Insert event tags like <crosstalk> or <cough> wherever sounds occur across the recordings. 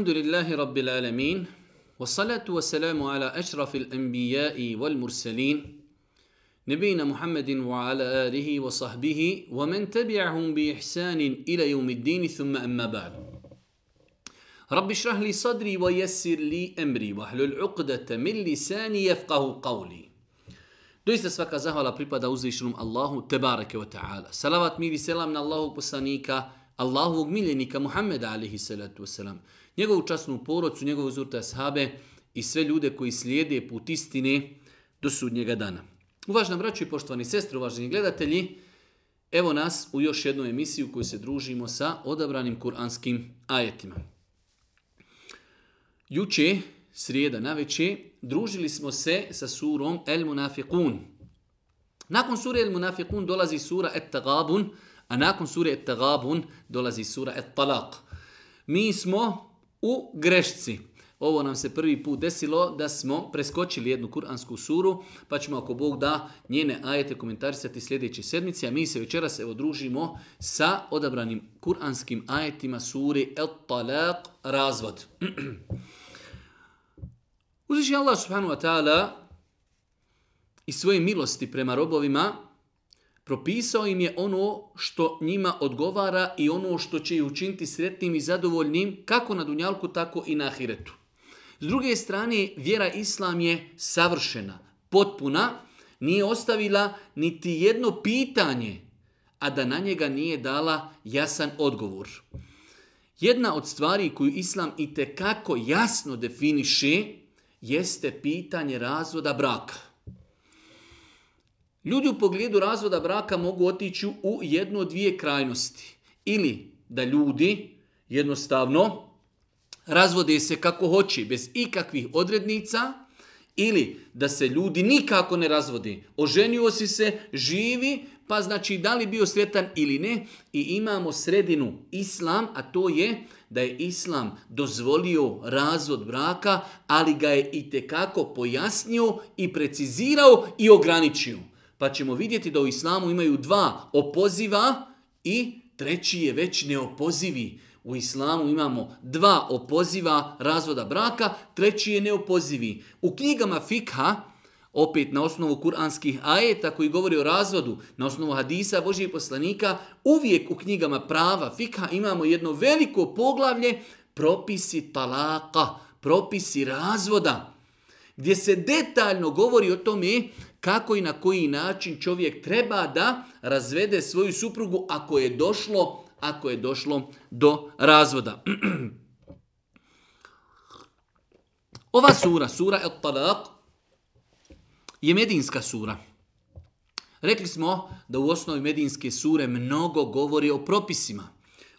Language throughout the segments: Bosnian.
الحمد لله رب العالمين والصلاة والسلام على أشرف الأنبياء والمرسلين نبينا محمد وعلى آله وصحبه ومن تبعهم بإحسان إلى يوم الدين ثم أما بعد رب اشرح لي صدري ويسر لي أمري واحلل عقدة من لساني يفقه قولي Doista svaka zahvala pripada uzvišenom Allahu tebareke ve taala. Salavat mir i selam na Allahu poslanika, Allahovog miljenika Muhameda alihi salatu wasalam. njegovu časnu porodcu, njegove S ashabe i sve ljude koji slijede put istine do sudnjega dana. Uvažna braću i poštovani sestre, uvaženi gledatelji, evo nas u još jednu emisiju koju se družimo sa odabranim kuranskim ajetima. Juče, srijeda na družili smo se sa surom El Munafiqun. Nakon sure El Munafiqun dolazi sura Et Tagabun, a nakon sure Et Tagabun dolazi sura Et Talaq. Mi smo u grešci. Ovo nam se prvi put desilo da smo preskočili jednu kuransku suru, pa ćemo ako Bog da njene ajete komentarisati sljedeće sedmice, a mi se večeras evo družimo sa odabranim kuranskim ajetima suri El Talaq razvod. <clears throat> Uzviši Allah subhanahu wa ta'ala i svoje milosti prema robovima Propisao im je ono što njima odgovara i ono što će ih učiniti sretnim i zadovoljnim kako na Dunjalku, tako i na Ahiretu. S druge strane, vjera Islam je savršena, potpuna, nije ostavila niti jedno pitanje, a da na njega nije dala jasan odgovor. Jedna od stvari koju Islam i tekako jasno definiše jeste pitanje razvoda braka. Ljudi u pogledu razvoda braka mogu otići u jednu od dvije krajnosti. Ili da ljudi jednostavno razvode se kako hoće, bez ikakvih odrednica, ili da se ljudi nikako ne razvodi. Oženio si se, živi, pa znači da li bio sretan ili ne. I imamo sredinu islam, a to je da je islam dozvolio razvod braka, ali ga je i tekako pojasnio i precizirao i ograničio. Pa ćemo vidjeti da u islamu imaju dva opoziva i treći je već neopozivi. U islamu imamo dva opoziva razvoda braka, treći je neopozivi. U knjigama fikha, opet na osnovu kuranskih ajeta koji govori o razvodu, na osnovu hadisa Božjih poslanika, uvijek u knjigama prava fikha imamo jedno veliko poglavlje propisi talaka, propisi razvoda, gdje se detaljno govori o tome kako i na koji način čovjek treba da razvede svoju suprugu ako je došlo, ako je došlo do razvoda. <clears throat> Ova sura, sura El Talaq, je medinska sura. Rekli smo da u osnovi medinske sure mnogo govori o propisima.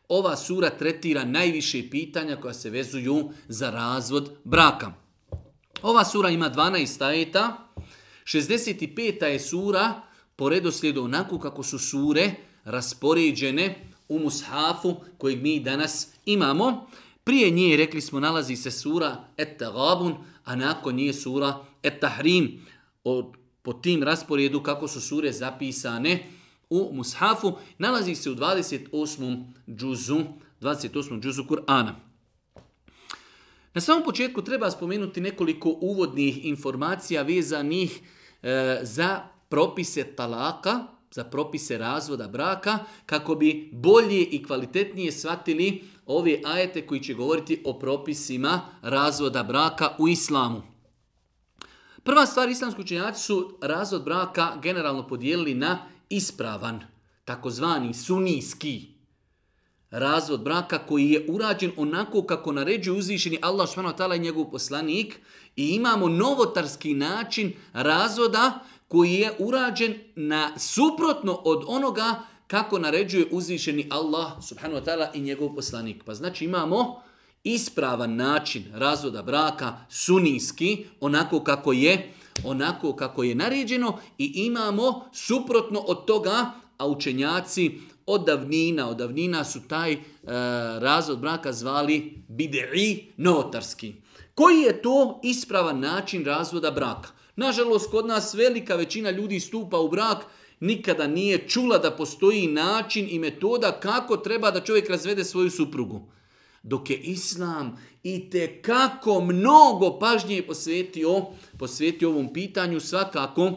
Ova sura tretira najviše pitanja koja se vezuju za razvod braka. Ova sura ima 12 ajeta, 65. je sura po redoslijedu onako kako su sure raspoređene u mushafu kojeg mi danas imamo. Prije nje, rekli smo, nalazi se sura Et-Tagabun, a nakon nje sura Et-Tahrim. Po tim rasporedu kako su sure zapisane u mushafu, nalazi se u 28. džuzu, 28. džuzu Kur'ana. Na samom početku treba spomenuti nekoliko uvodnih informacija vezanih E, za propise talaka, za propise razvoda braka, kako bi bolje i kvalitetnije shvatili ove ajete koji će govoriti o propisima razvoda braka u islamu. Prva stvar, islamski učenjaci su razvod braka generalno podijelili na ispravan, takozvani sunijski razvod braka koji je urađen onako kako naređuje uzvišeni Allah i njegov poslanik i imamo novotarski način razvoda koji je urađen na suprotno od onoga kako naređuje uzvišeni Allah subhanahu wa ta'ala i njegov poslanik. Pa znači imamo ispravan način razvoda braka, sunijski, onako kako je, onako kako je naređeno i imamo suprotno od toga, a učenjaci od davnina, od davnina su taj e, razvod braka zvali bidei novotarski. Koji je to ispravan način razvoda braka? Nažalost, kod nas velika većina ljudi stupa u brak, nikada nije čula da postoji način i metoda kako treba da čovjek razvede svoju suprugu. Dok je Islam i te kako mnogo pažnje posvetio, posvetio ovom pitanju, svakako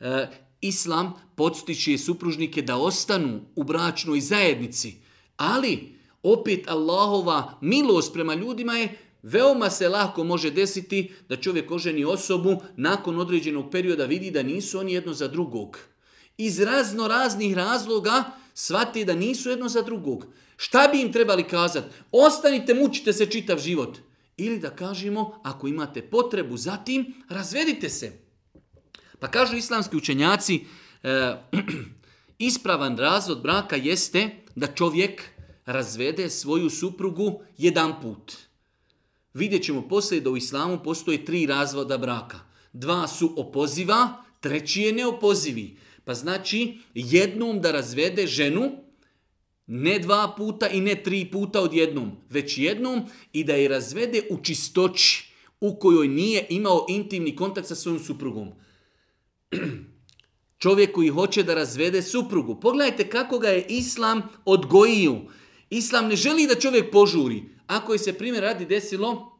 e, Islam podstiče supružnike da ostanu u bračnoj zajednici. Ali, opet Allahova milost prema ljudima je Veoma se lako može desiti da čovjek oženi osobu nakon određenog perioda vidi da nisu oni jedno za drugog. Iz razno raznih razloga shvati da nisu jedno za drugog. Šta bi im trebali kazati? Ostanite, mučite se čitav život. Ili da kažemo, ako imate potrebu za tim, razvedite se. Pa kažu islamski učenjaci, e, <clears throat> ispravan razvod braka jeste da čovjek razvede svoju suprugu jedan put. Vidjet ćemo poslije da u islamu postoje tri razvoda braka. Dva su opoziva, treći je neopozivi. Pa znači jednom da razvede ženu, ne dva puta i ne tri puta odjednom, već jednom i da je razvede u čistoći u kojoj nije imao intimni kontakt sa svojom suprugom. <clears throat> Čovjek koji hoće da razvede suprugu. Pogledajte kako ga je Islam odgojio. Islam ne želi da čovjek požuri. Ako je se primjer radi desilo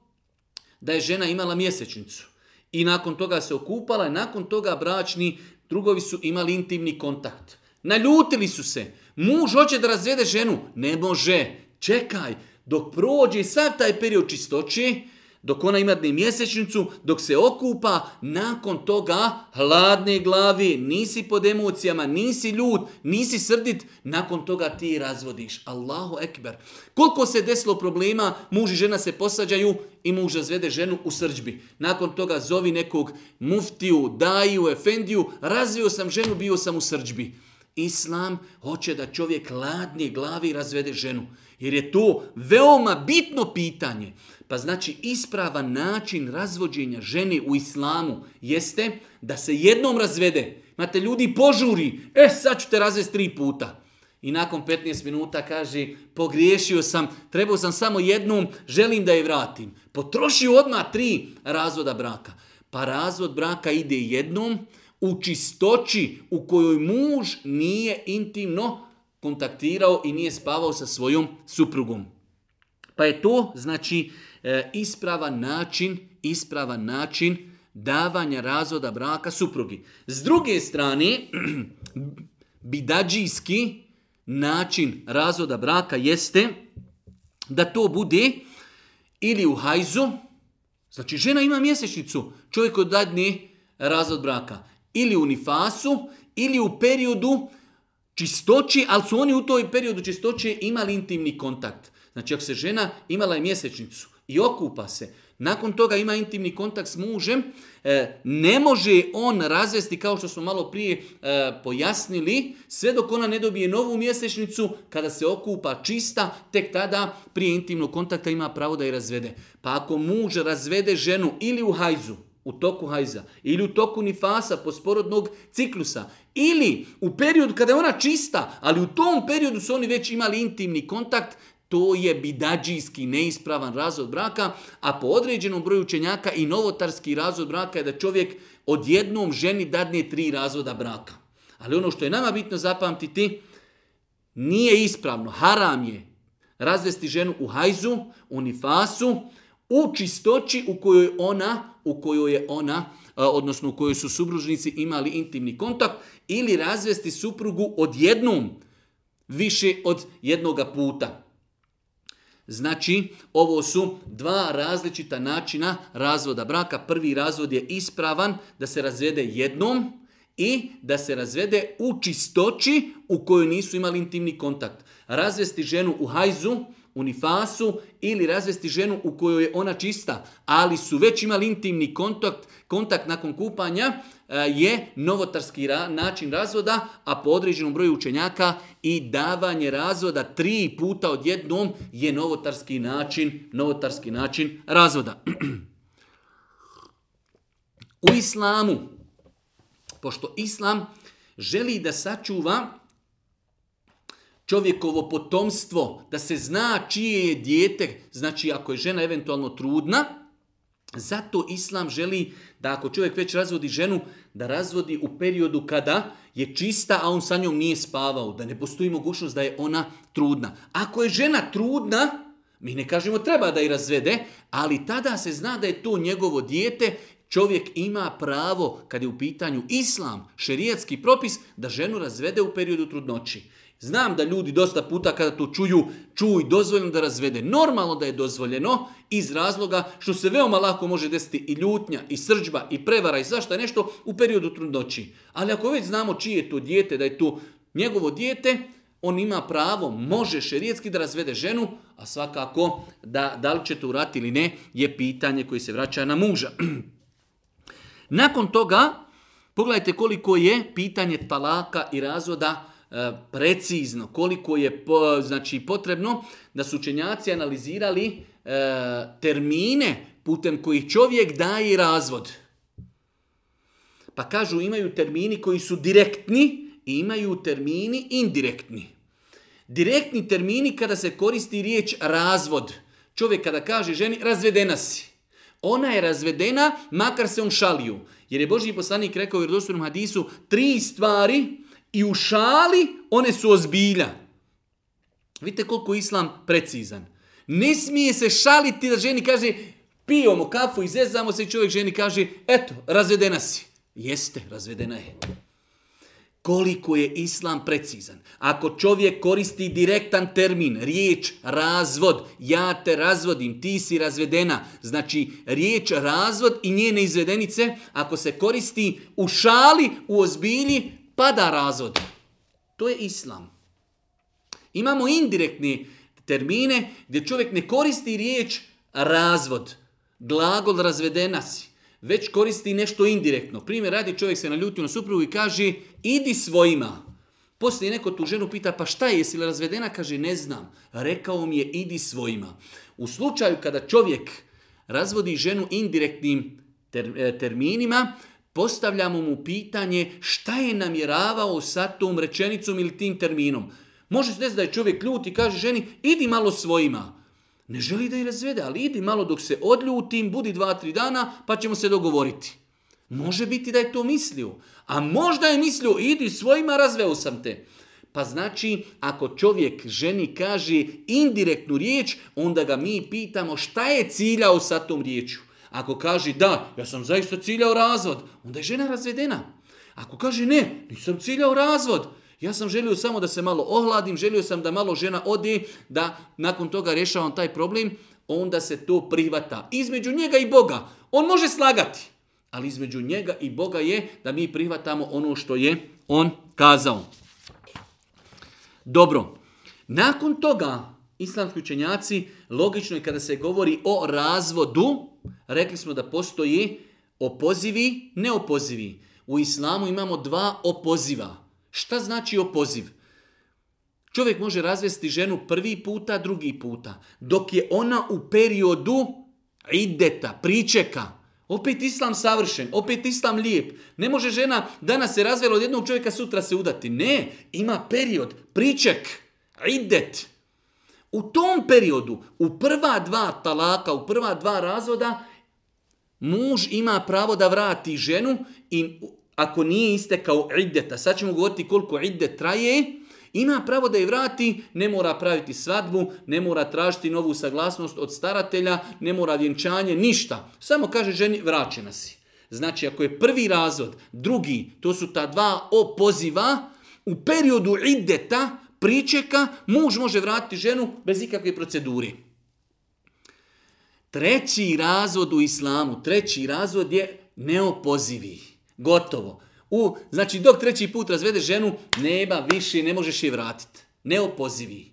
da je žena imala mjesečnicu i nakon toga se okupala i nakon toga bračni drugovi su imali intimni kontakt. Naljutili su se. Muž hoće da razvede ženu. Ne može. Čekaj, dok prođe sav taj period čistoće, dok ona ima dne mjesečnicu, dok se okupa, nakon toga hladne glavi, nisi pod emocijama, nisi ljud, nisi srdit, nakon toga ti razvodiš. Allahu ekber. Koliko se desilo problema, muž i žena se posađaju i muž razvede ženu u srđbi. Nakon toga zovi nekog muftiju, daju, efendiju, razvio sam ženu, bio sam u srđbi. Islam hoće da čovjek hladne glavi razvede ženu. Jer je to veoma bitno pitanje. Pa znači ispravan način razvođenja žene u islamu jeste da se jednom razvede. Imate ljudi požuri, e sad ću te razvesti tri puta. I nakon 15 minuta kaže, pogriješio sam, trebao sam samo jednom, želim da je vratim. Potrošio odmah tri razvoda braka. Pa razvod braka ide jednom, u čistoći u kojoj muž nije intimno kontaktirao i nije spavao sa svojom suprugom. Pa je to, znači, e, ispravan način, ispravan način davanja razvoda braka suprugi. S druge strane, <clears throat> bidađijski način razvoda braka jeste da to bude ili u hajzu, znači žena ima mjesečnicu, čovjek odadne razvod braka, ili u nifasu, ili u periodu čistoći, ali su oni u toj periodu čistoće imali intimni kontakt. Znači ako se žena imala je mjesečnicu i okupa se, nakon toga ima intimni kontakt s mužem, e, ne može on razvesti, kao što smo malo prije e, pojasnili, sve dok ona ne dobije novu mjesečnicu, kada se okupa čista, tek tada prije intimnog kontakta ima pravo da je razvede. Pa ako muž razvede ženu ili u hajzu, u toku hajza ili u toku nifasa posporodnog ciklusa ili u periodu kada je ona čista, ali u tom periodu su oni već imali intimni kontakt, to je bidađijski neispravan razvod braka, a po određenom broju učenjaka i novotarski razvod braka je da čovjek odjednom ženi dadne tri razvoda braka. Ali ono što je nama bitno zapamtiti, nije ispravno, haram je razvesti ženu u hajzu, u nifasu, u čistoći u kojoj ona, u kojoj je ona, e, odnosno u kojoj su supružnici imali intimni kontakt, ili razvesti suprugu odjednom, više od jednoga puta. Znači, ovo su dva različita načina razvoda braka. Prvi razvod je ispravan da se razvede jednom i da se razvede u čistoći u kojoj nisu imali intimni kontakt. Razvesti ženu u hajzu, u nifasu ili razvesti ženu u kojoj je ona čista, ali su već imali intimni kontakt, kontakt nakon kupanja, e, je novotarski način razvoda, a po određenom broju učenjaka i davanje razvoda tri puta od jednom je novotarski način, novotarski način razvoda. <clears throat> u islamu, pošto islam želi da sačuva čovjekovo potomstvo, da se zna čije je dijete, znači ako je žena eventualno trudna, zato Islam želi da ako čovjek već razvodi ženu, da razvodi u periodu kada je čista, a on sa njom nije spavao, da ne postoji mogućnost da je ona trudna. Ako je žena trudna, mi ne kažemo treba da je razvede, ali tada se zna da je to njegovo dijete, čovjek ima pravo, kad je u pitanju islam, šerijatski propis, da ženu razvede u periodu trudnoći. Znam da ljudi dosta puta kada to čuju, čuj dozvoljeno da razvede. Normalno da je dozvoljeno iz razloga što se veoma lako može desiti i ljutnja, i srđba, i prevara, i je nešto u periodu trudnoći. Ali ako već znamo čije je to dijete, da je to njegovo dijete, on ima pravo, može šerijetski da razvede ženu, a svakako da, da li će to urati ili ne, je pitanje koje se vraća na muža. <clears throat> Nakon toga, pogledajte koliko je pitanje talaka i razvoda E, precizno, koliko je znači, potrebno da su učenjaci analizirali e, termine putem kojih čovjek daje razvod. Pa kažu imaju termini koji su direktni i imaju termini indirektni. Direktni termini kada se koristi riječ razvod. Čovjek kada kaže ženi razvedena si. Ona je razvedena makar se on šalju. Jer je Boži poslanik rekao u vjerodostojnom hadisu tri stvari i u šali one su ozbilja. Vidite koliko je islam precizan. Ne smije se šaliti da ženi kaže pijemo kafu i zezamo se i čovjek ženi kaže eto, razvedena si. Jeste, razvedena je. Koliko je islam precizan. Ako čovjek koristi direktan termin, riječ razvod, ja te razvodim, ti si razvedena, znači riječ razvod i njene izvedenice, ako se koristi u šali, u ozbilji, pada razvod. To je islam. Imamo indirektne termine gdje čovjek ne koristi riječ razvod, glagol razvedena si, već koristi nešto indirektno. Primjer, radi čovjek se naljutio na suprugu i kaže idi svojima. Poslije neko tu ženu pita pa šta je, jesi li razvedena? Kaže ne znam, rekao mi je idi svojima. U slučaju kada čovjek razvodi ženu indirektnim e, terminima, Postavljamo mu pitanje šta je namjeravao sa tom rečenicom ili tim terminom. Može se desiti da je čovjek ljut i kaže ženi idi malo svojima. Ne želi da je razvede, ali idi malo dok se odljutim, budi dva, tri dana pa ćemo se dogovoriti. Može biti da je to mislio. A možda je mislio idi svojima, razveo sam te. Pa znači, ako čovjek ženi kaže indirektnu riječ, onda ga mi pitamo šta je ciljao sa tom riječu. Ako kaže da, ja sam zaista ciljao razvod, onda je žena razvedena. Ako kaže ne, nisam ciljao razvod, ja sam želio samo da se malo ohladim, želio sam da malo žena ode, da nakon toga rješavam taj problem, onda se to prihvata. Između njega i Boga. On može slagati, ali između njega i Boga je da mi prihvatamo ono što je on kazao. Dobro, nakon toga islamski učenjaci, logično je kada se govori o razvodu, Rekli smo da postoji opozivi, neopozivi. U islamu imamo dva opoziva. Šta znači opoziv? Čovjek može razvesti ženu prvi puta, drugi puta. Dok je ona u periodu ideta, pričeka. Opet islam savršen, opet islam lijep. Ne može žena danas se razvela od jednog čovjeka, sutra se udati. Ne, ima period, priček, idet. U tom periodu, u prva dva talaka, u prva dva razvoda, muž ima pravo da vrati ženu i ako nije istekao ideta. sad ćemo govoriti koliko ide traje, ima pravo da je vrati, ne mora praviti svadbu, ne mora tražiti novu saglasnost od staratelja, ne mora vjenčanje, ništa. Samo kaže ženi, vraćena si. Znači, ako je prvi razvod, drugi, to su ta dva opoziva, u periodu iddeta, pričeka, muž može vratiti ženu bez ikakve procedure. Treći razvod u islamu, treći razvod je neopozivi. Gotovo. U, znači, dok treći put razvede ženu, nema više, ne možeš je vratiti. Neopozivi.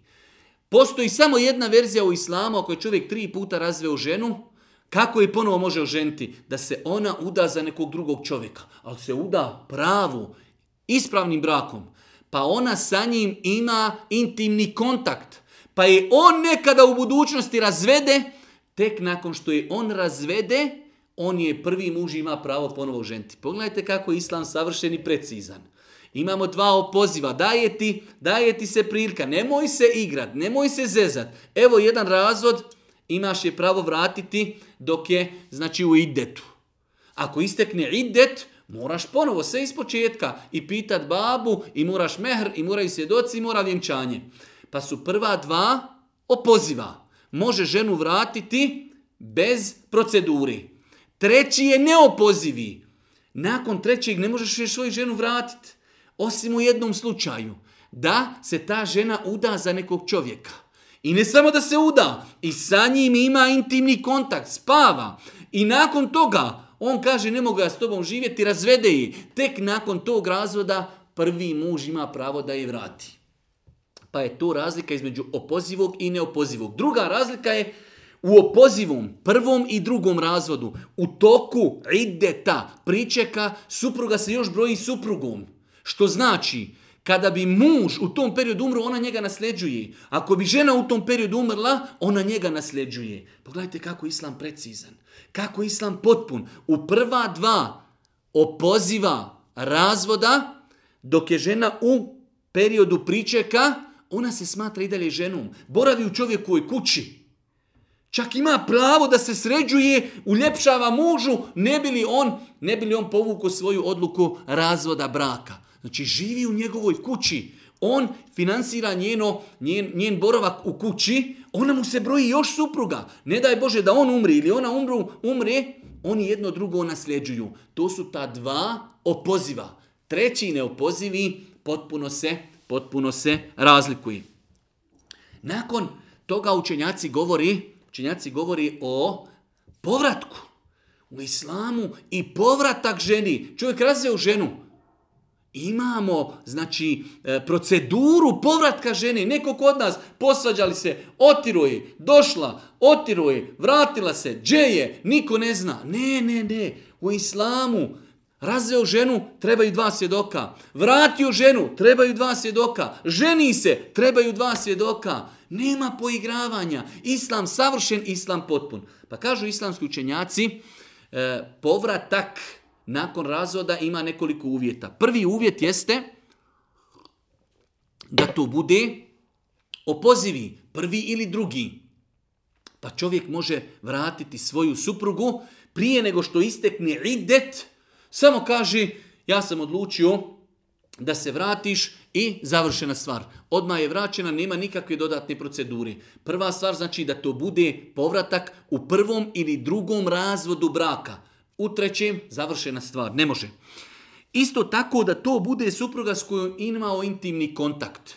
Postoji samo jedna verzija u islamu, ako je čovjek tri puta razveo ženu, kako je ponovo može oženiti? Da se ona uda za nekog drugog čovjeka. Ali se uda pravu, ispravnim brakom pa ona sa njim ima intimni kontakt. Pa je on nekada u budućnosti razvede, tek nakon što je on razvede, on je prvi muž i ima pravo ponovo ženiti. Pogledajte kako je islam savršen i precizan. Imamo dva opoziva, daje ti, daje ti se prilika, nemoj se igrat, nemoj se zezat. Evo jedan razvod, imaš je pravo vratiti dok je znači u idetu. Ako istekne idet, Moraš ponovo sve ispočetka i pitat babu i moraš mehr i moraju svjedoci i mora vjenčanje. Pa su prva dva opoziva. Može ženu vratiti bez proceduri. Treći je neopozivi. Nakon trećeg ne možeš još svoju ženu vratiti. Osim u jednom slučaju. Da se ta žena uda za nekog čovjeka. I ne samo da se uda, i sa njim ima intimni kontakt, spava. I nakon toga on kaže ne mogu ja s tobom živjeti, razvede je. Tek nakon tog razvoda prvi muž ima pravo da je vrati. Pa je to razlika između opozivog i neopozivog. Druga razlika je u opozivom, prvom i drugom razvodu, u toku ideta, pričeka, supruga se još broji suprugom. Što znači, kada bi muž u tom periodu umro, ona njega nasljeđuje. Ako bi žena u tom periodu umrla, ona njega nasljeđuje. Pogledajte kako je islam precizan. Kako islam potpun? U prva dva opoziva razvoda, dok je žena u periodu pričeka, ona se smatra i dalje ženom. Boravi u čovjekovoj kući. Čak ima pravo da se sređuje, uljepšava mužu, ne bi li on, ne bi li on povukao svoju odluku razvoda braka. Znači, živi u njegovoj kući. On financira njeno, njen, njen boravak u kući, ona mu se broji još supruga. Ne daj Bože da on umri ili ona umru, umre, oni jedno drugo nasljeđuju. To su ta dva opoziva. Treći neopozivi potpuno se, potpuno se razlikuju. Nakon toga učenjaci govori, učenjaci govori o povratku. U islamu i povratak ženi. Čovjek razveo ženu, Imamo, znači, e, proceduru povratka žene. Neko kod nas posvađali se, otiruje, došla, otiruje, vratila se, dže je, niko ne zna. Ne, ne, ne. U islamu razveo ženu, trebaju dva svjedoka. Vratio ženu, trebaju dva svjedoka. Ženi se, trebaju dva svjedoka. Nema poigravanja. Islam savršen, islam potpun. Pa kažu islamski učenjaci, e, povratak nakon razvoda ima nekoliko uvjeta. Prvi uvjet jeste da to bude opozivi, prvi ili drugi. Pa čovjek može vratiti svoju suprugu prije nego što istekne idet, samo kaže ja sam odlučio da se vratiš i završena stvar. Odmah je vraćena, nema nikakve dodatne procedure. Prva stvar znači da to bude povratak u prvom ili drugom razvodu braka. U trećem, završena stvar, ne može. Isto tako da to bude supruga s kojom imao intimni kontakt.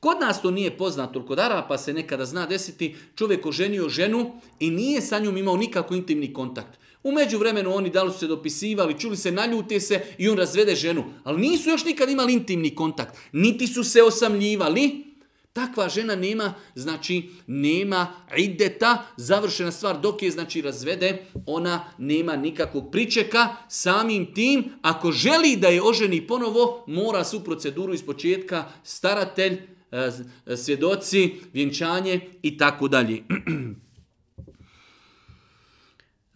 Kod nas to nije poznato, kod Arapa se nekada zna desiti, čovjek oženio ženu i nije sa njom imao nikako intimni kontakt. U međuvremenu oni da li su se dopisivali, čuli se, naljute se i on razvede ženu. Ali nisu još nikad imali intimni kontakt. Niti su se osamljivali, Takva žena nema, znači nema ideta, završena stvar dok je znači razvede, ona nema nikakvog pričeka, samim tim ako želi da je oženi ponovo, mora su proceduru ispočetka staratelj, eh, svjedoci, vjenčanje i tako dalje. <clears throat>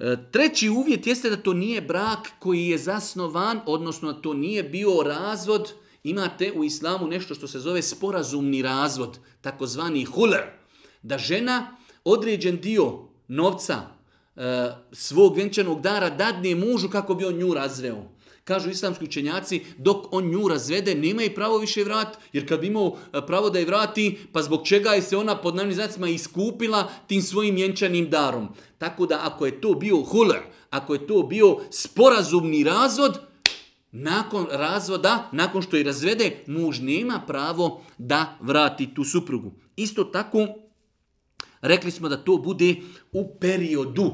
Eh, treći uvjet jeste da to nije brak koji je zasnovan, odnosno da to nije bio razvod, Imate u islamu nešto što se zove sporazumni razvod, takozvani huler, da žena određen dio novca e, svog venčanog dara dadne mužu kako bi on nju razveo. Kažu islamski učenjaci, dok on nju razvede, nema i pravo više vrat, jer kad bi imao e, pravo da je vrati, pa zbog čega je se ona pod navnim iskupila tim svojim vjenčanim darom. Tako da ako je to bio huler, ako je to bio sporazumni razvod, nakon razvoda, nakon što je razvede, muž nema pravo da vrati tu suprugu. Isto tako, rekli smo da to bude u periodu,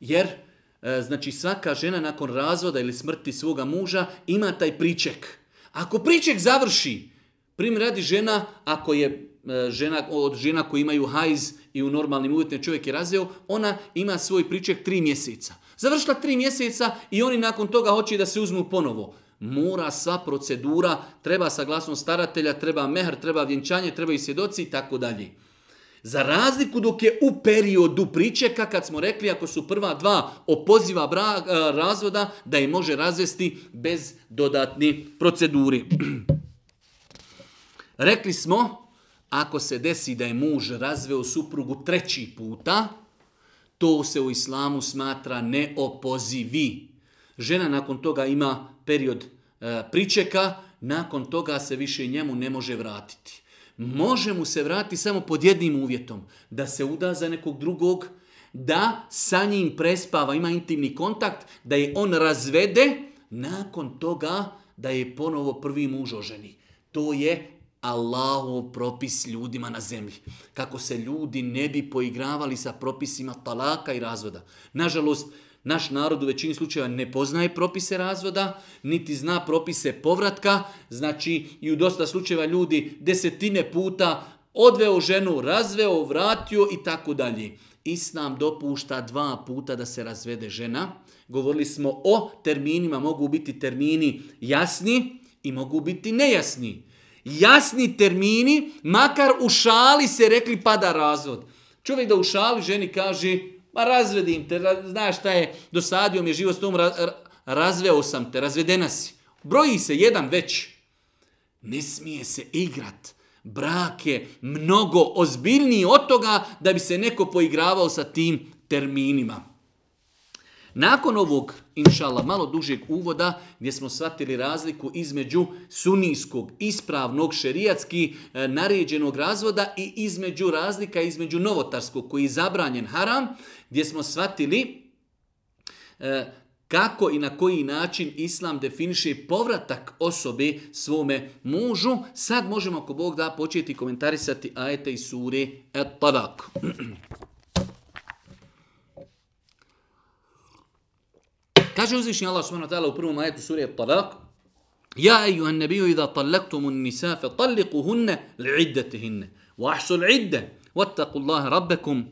jer e, znači svaka žena nakon razvoda ili smrti svoga muža ima taj priček. Ako priček završi, prim radi žena, ako je e, žena, od žena koji imaju hajz i u normalnim uvjetima čovjek je razveo, ona ima svoj priček tri mjeseca. Završila tri mjeseca i oni nakon toga hoće da se uzmu ponovo. Mora sva procedura, treba saglasnost staratelja, treba mehr, treba vjenčanje, treba i svjedoci i tako dalje. Za razliku dok je u periodu pričeka, kad smo rekli ako su prva dva opoziva bra, eh, razvoda, da je može razvesti bez dodatni proceduri. <clears throat> rekli smo, ako se desi da je muž razveo suprugu treći puta, to se u islamu smatra neopozivi. Žena nakon toga ima period e, pričeka, nakon toga se više njemu ne može vratiti. Može mu se vratiti samo pod jednim uvjetom, da se uda za nekog drugog, da sa njim prespava, ima intimni kontakt, da je on razvede, nakon toga da je ponovo prvi muž oženi. To je Allahov propis ljudima na zemlji. Kako se ljudi ne bi poigravali sa propisima talaka i razvoda. Nažalost, naš narod u većini slučajeva ne poznaje propise razvoda, niti zna propise povratka, znači i u dosta slučajeva ljudi desetine puta odveo ženu, razveo, vratio i tako dalje. Islam dopušta dva puta da se razvede žena. Govorili smo o terminima, mogu biti termini jasni i mogu biti nejasni. Jasni termini, makar u šali se rekli pada razvod. Čovjek da u šali ženi kaže, ma razvedim te, znaš šta je, dosadio mi je život s tom, razveo sam te, razvedena si. Broji se jedan već. Ne smije se igrat. Brak je mnogo ozbiljniji od toga da bi se neko poigravao sa tim terminima. Nakon ovog, inšala, malo dužeg uvoda gdje smo shvatili razliku između sunijskog, ispravnog, šerijatski e, naređenog razvoda i između razlika između novotarskog koji je zabranjen haram, gdje smo shvatili e, kako i na koji način islam definiše povratak osobe svome mužu, sad možemo ako Bog da početi komentarisati ajete i suri. et Kaže uzvišnji Allah subhanahu wa ta'ala u prvom ajetu sure Talak Ja ejuha nabiju idha talaktumun nisa fe talikuhunne li iddetihinne wa ahsul idde wattaku Allahe rabbekum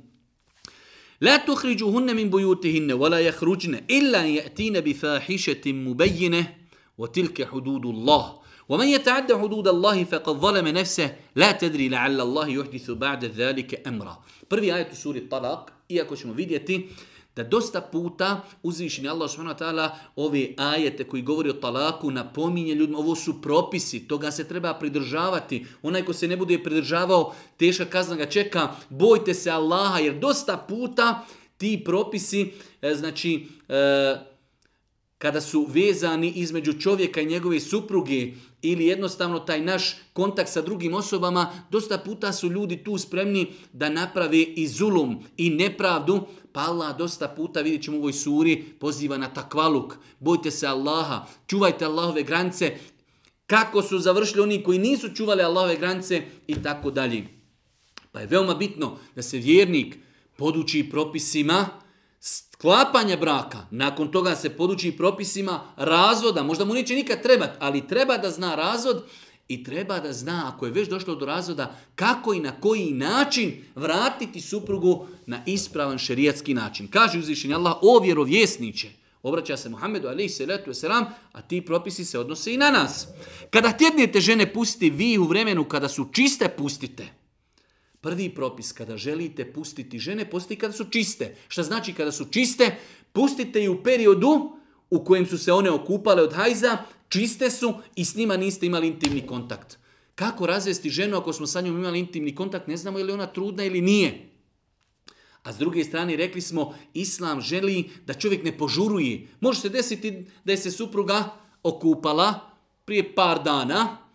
لا تخرجوهن من بيوتهن ولا يخرجن إلا أن يأتين بفاحشة مبينة وتلك حدود الله ومن يتعد حدود الله فقد ظلم نفسه لا تدري لعل الله يحدث بعد ذلك أمرا Prvi ajet u suri Talak, iako ćemo vidjeti Da dosta puta uzvišeni Allah subhanahu ove ajete koji govori o talaku napominje ljudima, ovo su propisi, toga se treba pridržavati. Onaj ko se ne bude pridržavao, teška kazna ga čeka, bojte se Allaha jer dosta puta ti propisi, e, znači, e, kada su vezani između čovjeka i njegove supruge, ili jednostavno taj naš kontakt sa drugim osobama, dosta puta su ljudi tu spremni da naprave i zulum i nepravdu, pa Allah dosta puta, vidjet ćemo u ovoj suri, poziva na takvaluk, bojte se Allaha, čuvajte Allahove granice, kako su završili oni koji nisu čuvali Allahove granice i tako dalje. Pa je veoma bitno da se vjernik poduči propisima, sklapanje braka, nakon toga se poduči propisima razvoda, možda mu neće nikad trebati, ali treba da zna razvod i treba da zna, ako je već došlo do razvoda, kako i na koji način vratiti suprugu na ispravan šerijatski način. Kaže uzvišenje Allah, o vjerovjesniće, obraća se Muhammedu alaihi salatu wasalam, a ti propisi se odnose i na nas. Kada tjednete žene pustiti, vi u vremenu kada su čiste pustite. Prvi propis, kada želite pustiti žene, pustite kada su čiste. Šta znači kada su čiste? Pustite i u periodu u kojem su se one okupale od hajza, čiste su i s njima niste imali intimni kontakt. Kako razvesti ženu ako smo sa njom imali intimni kontakt? Ne znamo je li ona trudna ili nije. A s druge strane rekli smo, Islam želi da čovjek ne požuruje. Može se desiti da je se supruga okupala prije par dana,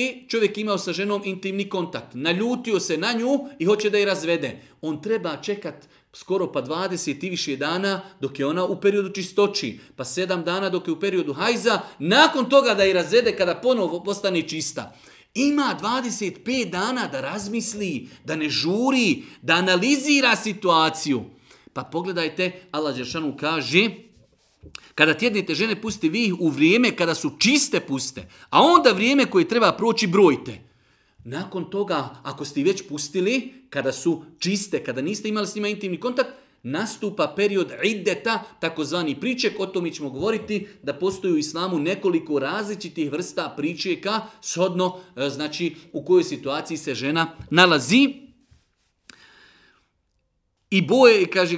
i čovjek imao sa ženom intimni kontakt. Naljutio se na nju i hoće da je razvede. On treba čekat skoro pa 20 i više dana dok je ona u periodu čistoći, pa 7 dana dok je u periodu hajza, nakon toga da je razvede kada ponovo postane čista. Ima 25 dana da razmisli, da ne žuri, da analizira situaciju. Pa pogledajte, Allah kaže kada tjednite žene pusti, vi ih u vrijeme kada su čiste puste, a onda vrijeme koje treba proći brojite. Nakon toga, ako ste ih već pustili, kada su čiste, kada niste imali s njima intimni kontakt, nastupa period ideta, takozvani priček, o tome ćemo govoriti da postoji u islamu nekoliko različitih vrsta pričeka, shodno e, znači u kojoj situaciji se žena nalazi. I boje, kaže,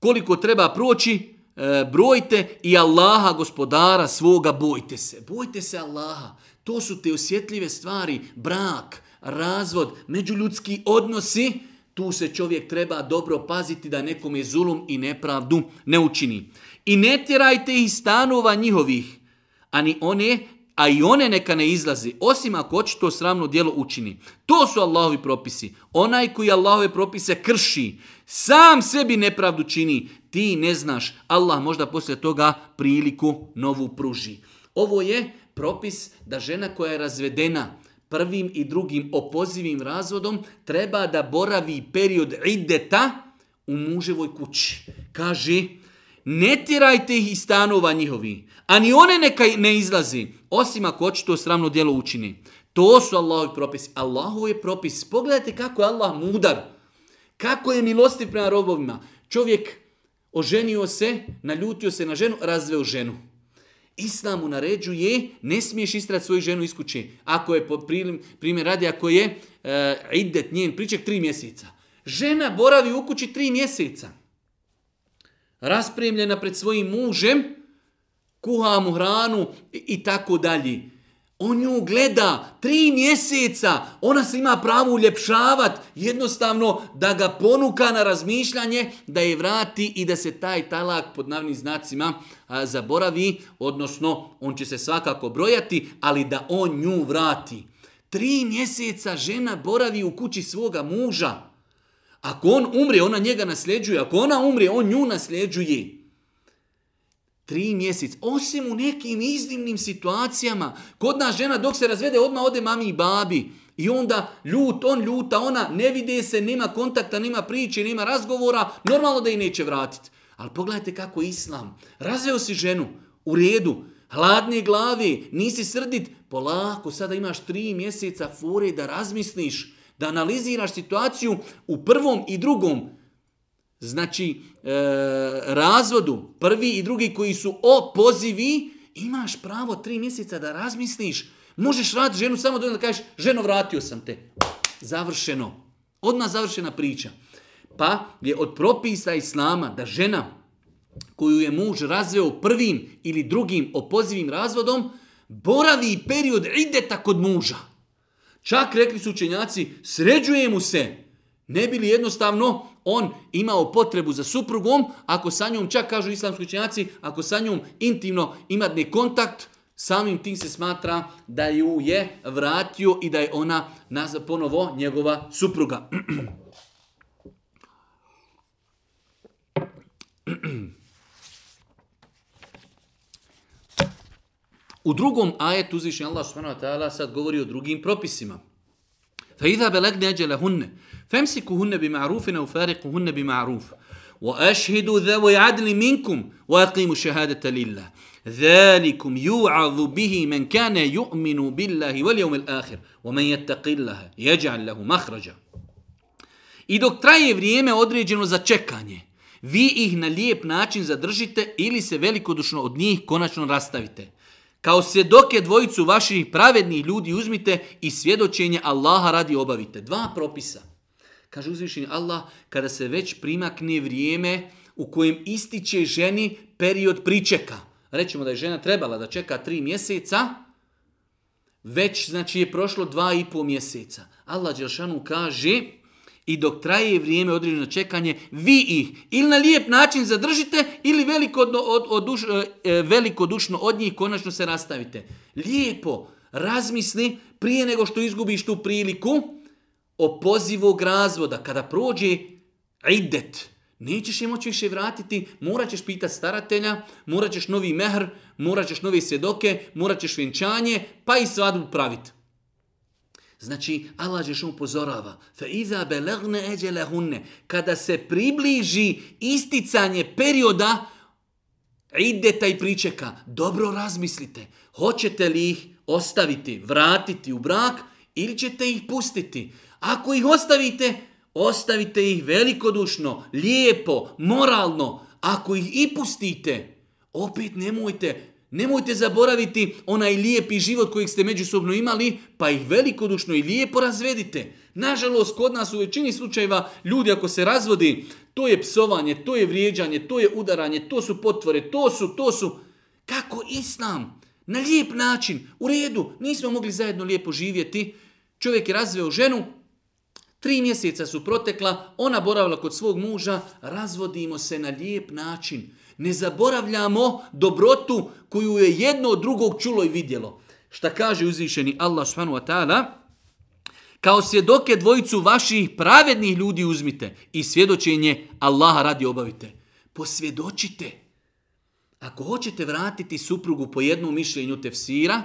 koliko treba proći, E, brojte i Allaha gospodara svoga bojte se. Bojte se Allaha. To su te osjetljive stvari, brak, razvod, međuljudski odnosi. Tu se čovjek treba dobro paziti da nekome zulum i nepravdu ne učini. I ne tjerajte ih stanova njihovih, ani one, a i one neka ne izlazi, osim ako to sramno djelo učini. To su Allahovi propisi. Onaj koji Allahove propise krši, sam sebi nepravdu čini, ti ne znaš, Allah možda poslije toga priliku novu pruži. Ovo je propis da žena koja je razvedena prvim i drugim opozivim razvodom treba da boravi period ideta u muževoj kući. Kaže, ne tirajte ih iz stanova njihovi, ani one neka ne izlazi, osim ako očito sramno djelo učini. To su Allahovi propisi. Allahov je propis. Pogledajte kako je Allah mudar. Kako je milostiv prema robovima. Čovjek oženio se, naljutio se na ženu, razveo ženu. Islam mu naređuje, ne smiješ istrati svoju ženu iz kuće. Ako je, primjer radi, ako je uh, idet njen priček tri mjeseca. Žena boravi u kući tri mjeseca. Raspremljena pred svojim mužem, kuha mu hranu i, i tako dalje. On nju gleda tri mjeseca, ona se ima pravo uljepšavat, jednostavno da ga ponuka na razmišljanje, da je vrati i da se taj talak pod navnim znacima a, zaboravi, odnosno on će se svakako brojati, ali da on nju vrati. Tri mjeseca žena boravi u kući svoga muža. Ako on umre, ona njega nasljeđuje, ako ona umre, on nju nasljeđuje. Tri mjesec. Osim u nekim iznimnim situacijama. Kod nas žena dok se razvede odmah ode mami i babi. I onda ljut, on ljuta, ona ne vide se, nema kontakta, nema priče, nema razgovora. Normalno da i neće vratiti. Ali pogledajte kako islam. Razveo si ženu. U redu. Hladne glavi. Nisi srdit. Polako, sada imaš tri mjeseca fore da razmisliš. Da analiziraš situaciju u prvom i drugom. Znači, E, razvodu, prvi i drugi koji su opozivi, imaš pravo tri mjeseca da razmisliš. Možeš raditi ženu samo da kažeš, ženo vratio sam te. Završeno. Odmah završena priča. Pa je od propisa Islama da žena koju je muž razveo prvim ili drugim opozivim razvodom, boravi period ideta kod muža. Čak rekli su učenjaci, sređuje mu se. Ne bi li jednostavno on imao potrebu za suprugom, ako sa njom, čak kažu islamski učenjaci, ako sa njom intimno ima kontakt, samim tim se smatra da ju je vratio i da je ona nazva ponovo njegova supruga. U drugom ajetu uzvišen Allah subhanahu sad govori o drugim propisima veleg neđ la hunne. Fem si kuhunne bi maruf na uere kohunne bi maruf. V minkum ki mu šehadetella. Velikum ju ali vbihhi i Menkane, juminu billah i vjeil Ahhr, omen je taklah jeđalhumahhrađa. I dok traje vrijeme određeno za čekanje. Vi ih nalijeb način zadržite ili se velikodušno od njih konačno rastavite. Kao svjedoke dvojicu vaših pravednih ljudi uzmite i svjedočenje Allaha radi obavite. Dva propisa. Kaže uzvišenje Allah, kada se već primakne vrijeme u kojem ističe ženi period pričeka. Rećemo da je žena trebala da čeka tri mjeseca, već znači je prošlo dva i pol mjeseca. Allah Đelšanu kaže, i dok traje vrijeme određeno čekanje, vi ih ili na lijep način zadržite ili veliko, od, e, e, velikodušno od njih konačno se rastavite. Lijepo razmisli prije nego što izgubiš tu priliku o pozivog razvoda. Kada prođe idet, nećeš je moći više vratiti, morat ćeš pitati staratelja, morat ćeš novi mehr, morat ćeš nove svjedoke, morat ćeš vjenčanje, pa i svadbu praviti. Znači, Allah upozorava. Fe iza belegne hunne Kada se približi isticanje perioda ide i pričeka, dobro razmislite. Hoćete li ih ostaviti, vratiti u brak ili ćete ih pustiti? Ako ih ostavite, ostavite ih velikodušno, lijepo, moralno. Ako ih i pustite, opet nemojte Nemojte zaboraviti onaj lijepi život kojeg ste međusobno imali, pa ih velikodušno i lijepo razvedite. Nažalost, kod nas u većini slučajeva ljudi ako se razvodi, to je psovanje, to je vrijeđanje, to je udaranje, to su potvore, to su, to su. Kako islam? Na lijep način, u redu, nismo mogli zajedno lijepo živjeti. Čovjek je razveo ženu, Tri mjeseca su protekla, ona boravila kod svog muža, razvodimo se na lijep način ne zaboravljamo dobrotu koju je jedno od drugog čulo i vidjelo. Šta kaže uzvišeni Allah subhanahu wa ta'ala? Kao svjedoke dvojicu vaših pravednih ljudi uzmite i svjedočenje Allaha radi obavite. Posvjedočite. Ako hoćete vratiti suprugu po jednom mišljenju tefsira,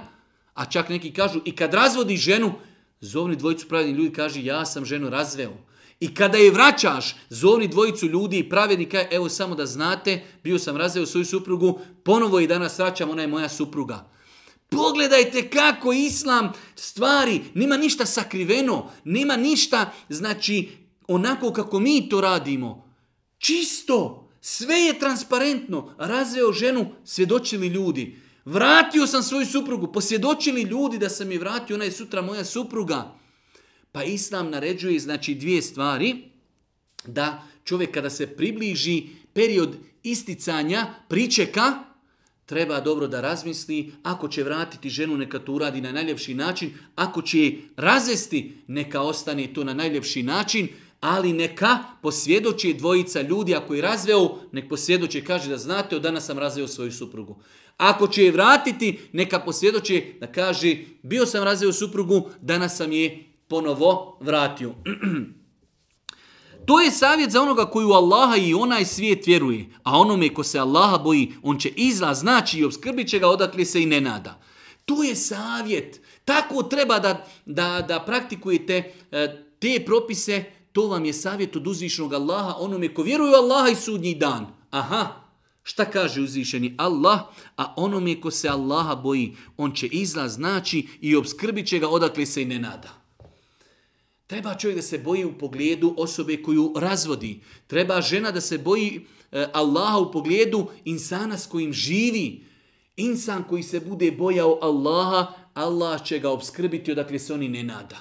a čak neki kažu i kad razvodi ženu, zovni dvojicu pravednih ljudi kaže ja sam ženu razveo. I kada je vraćaš, zovni dvojicu ljudi i pravednika, evo samo da znate, bio sam razveo svoju suprugu, ponovo i danas vraćam, ona je moja supruga. Pogledajte kako islam stvari, nema ništa sakriveno, nema ništa, znači, onako kako mi to radimo. Čisto, sve je transparentno, razveo ženu, svjedočili ljudi. Vratio sam svoju suprugu, posvjedočili ljudi da sam je vratio, ona je sutra moja supruga. Pa Islam naređuje znači dvije stvari, da čovjek kada se približi period isticanja pričeka, treba dobro da razmisli, ako će vratiti ženu neka to uradi na najljepši način, ako će je razvesti neka ostane to na najljepši način, ali neka posvjedoči dvojica ljudi, ako je razveo, nek posvjedoči kaže da znate, od danas sam razveo svoju suprugu. Ako će je vratiti, neka posvjedoči da kaže, bio sam razveo suprugu, danas sam je ponovo vratio. <clears throat> To je savjet za onoga koji u Allaha i onaj svijet vjeruje, a onome ko se Allaha boji, on će izlaz znači i obskrbit će ga odakle se i ne nada. To je savjet. Tako treba da, da, da praktikujete e, te propise, to vam je savjet od uzvišnog Allaha, onome ko vjeruje u Allaha i sudnji dan. Aha, šta kaže uzvišeni Allah, a onome ko se Allaha boji, on će izlaz znači i obskrbit će ga odakle se i ne nada. Treba čovjek da se boji u pogledu osobe koju razvodi. Treba žena da se boji e, Allaha u pogledu insana s kojim živi. Insan koji se bude bojao Allaha, Allah će ga obskrbiti odakle se oni ne nada.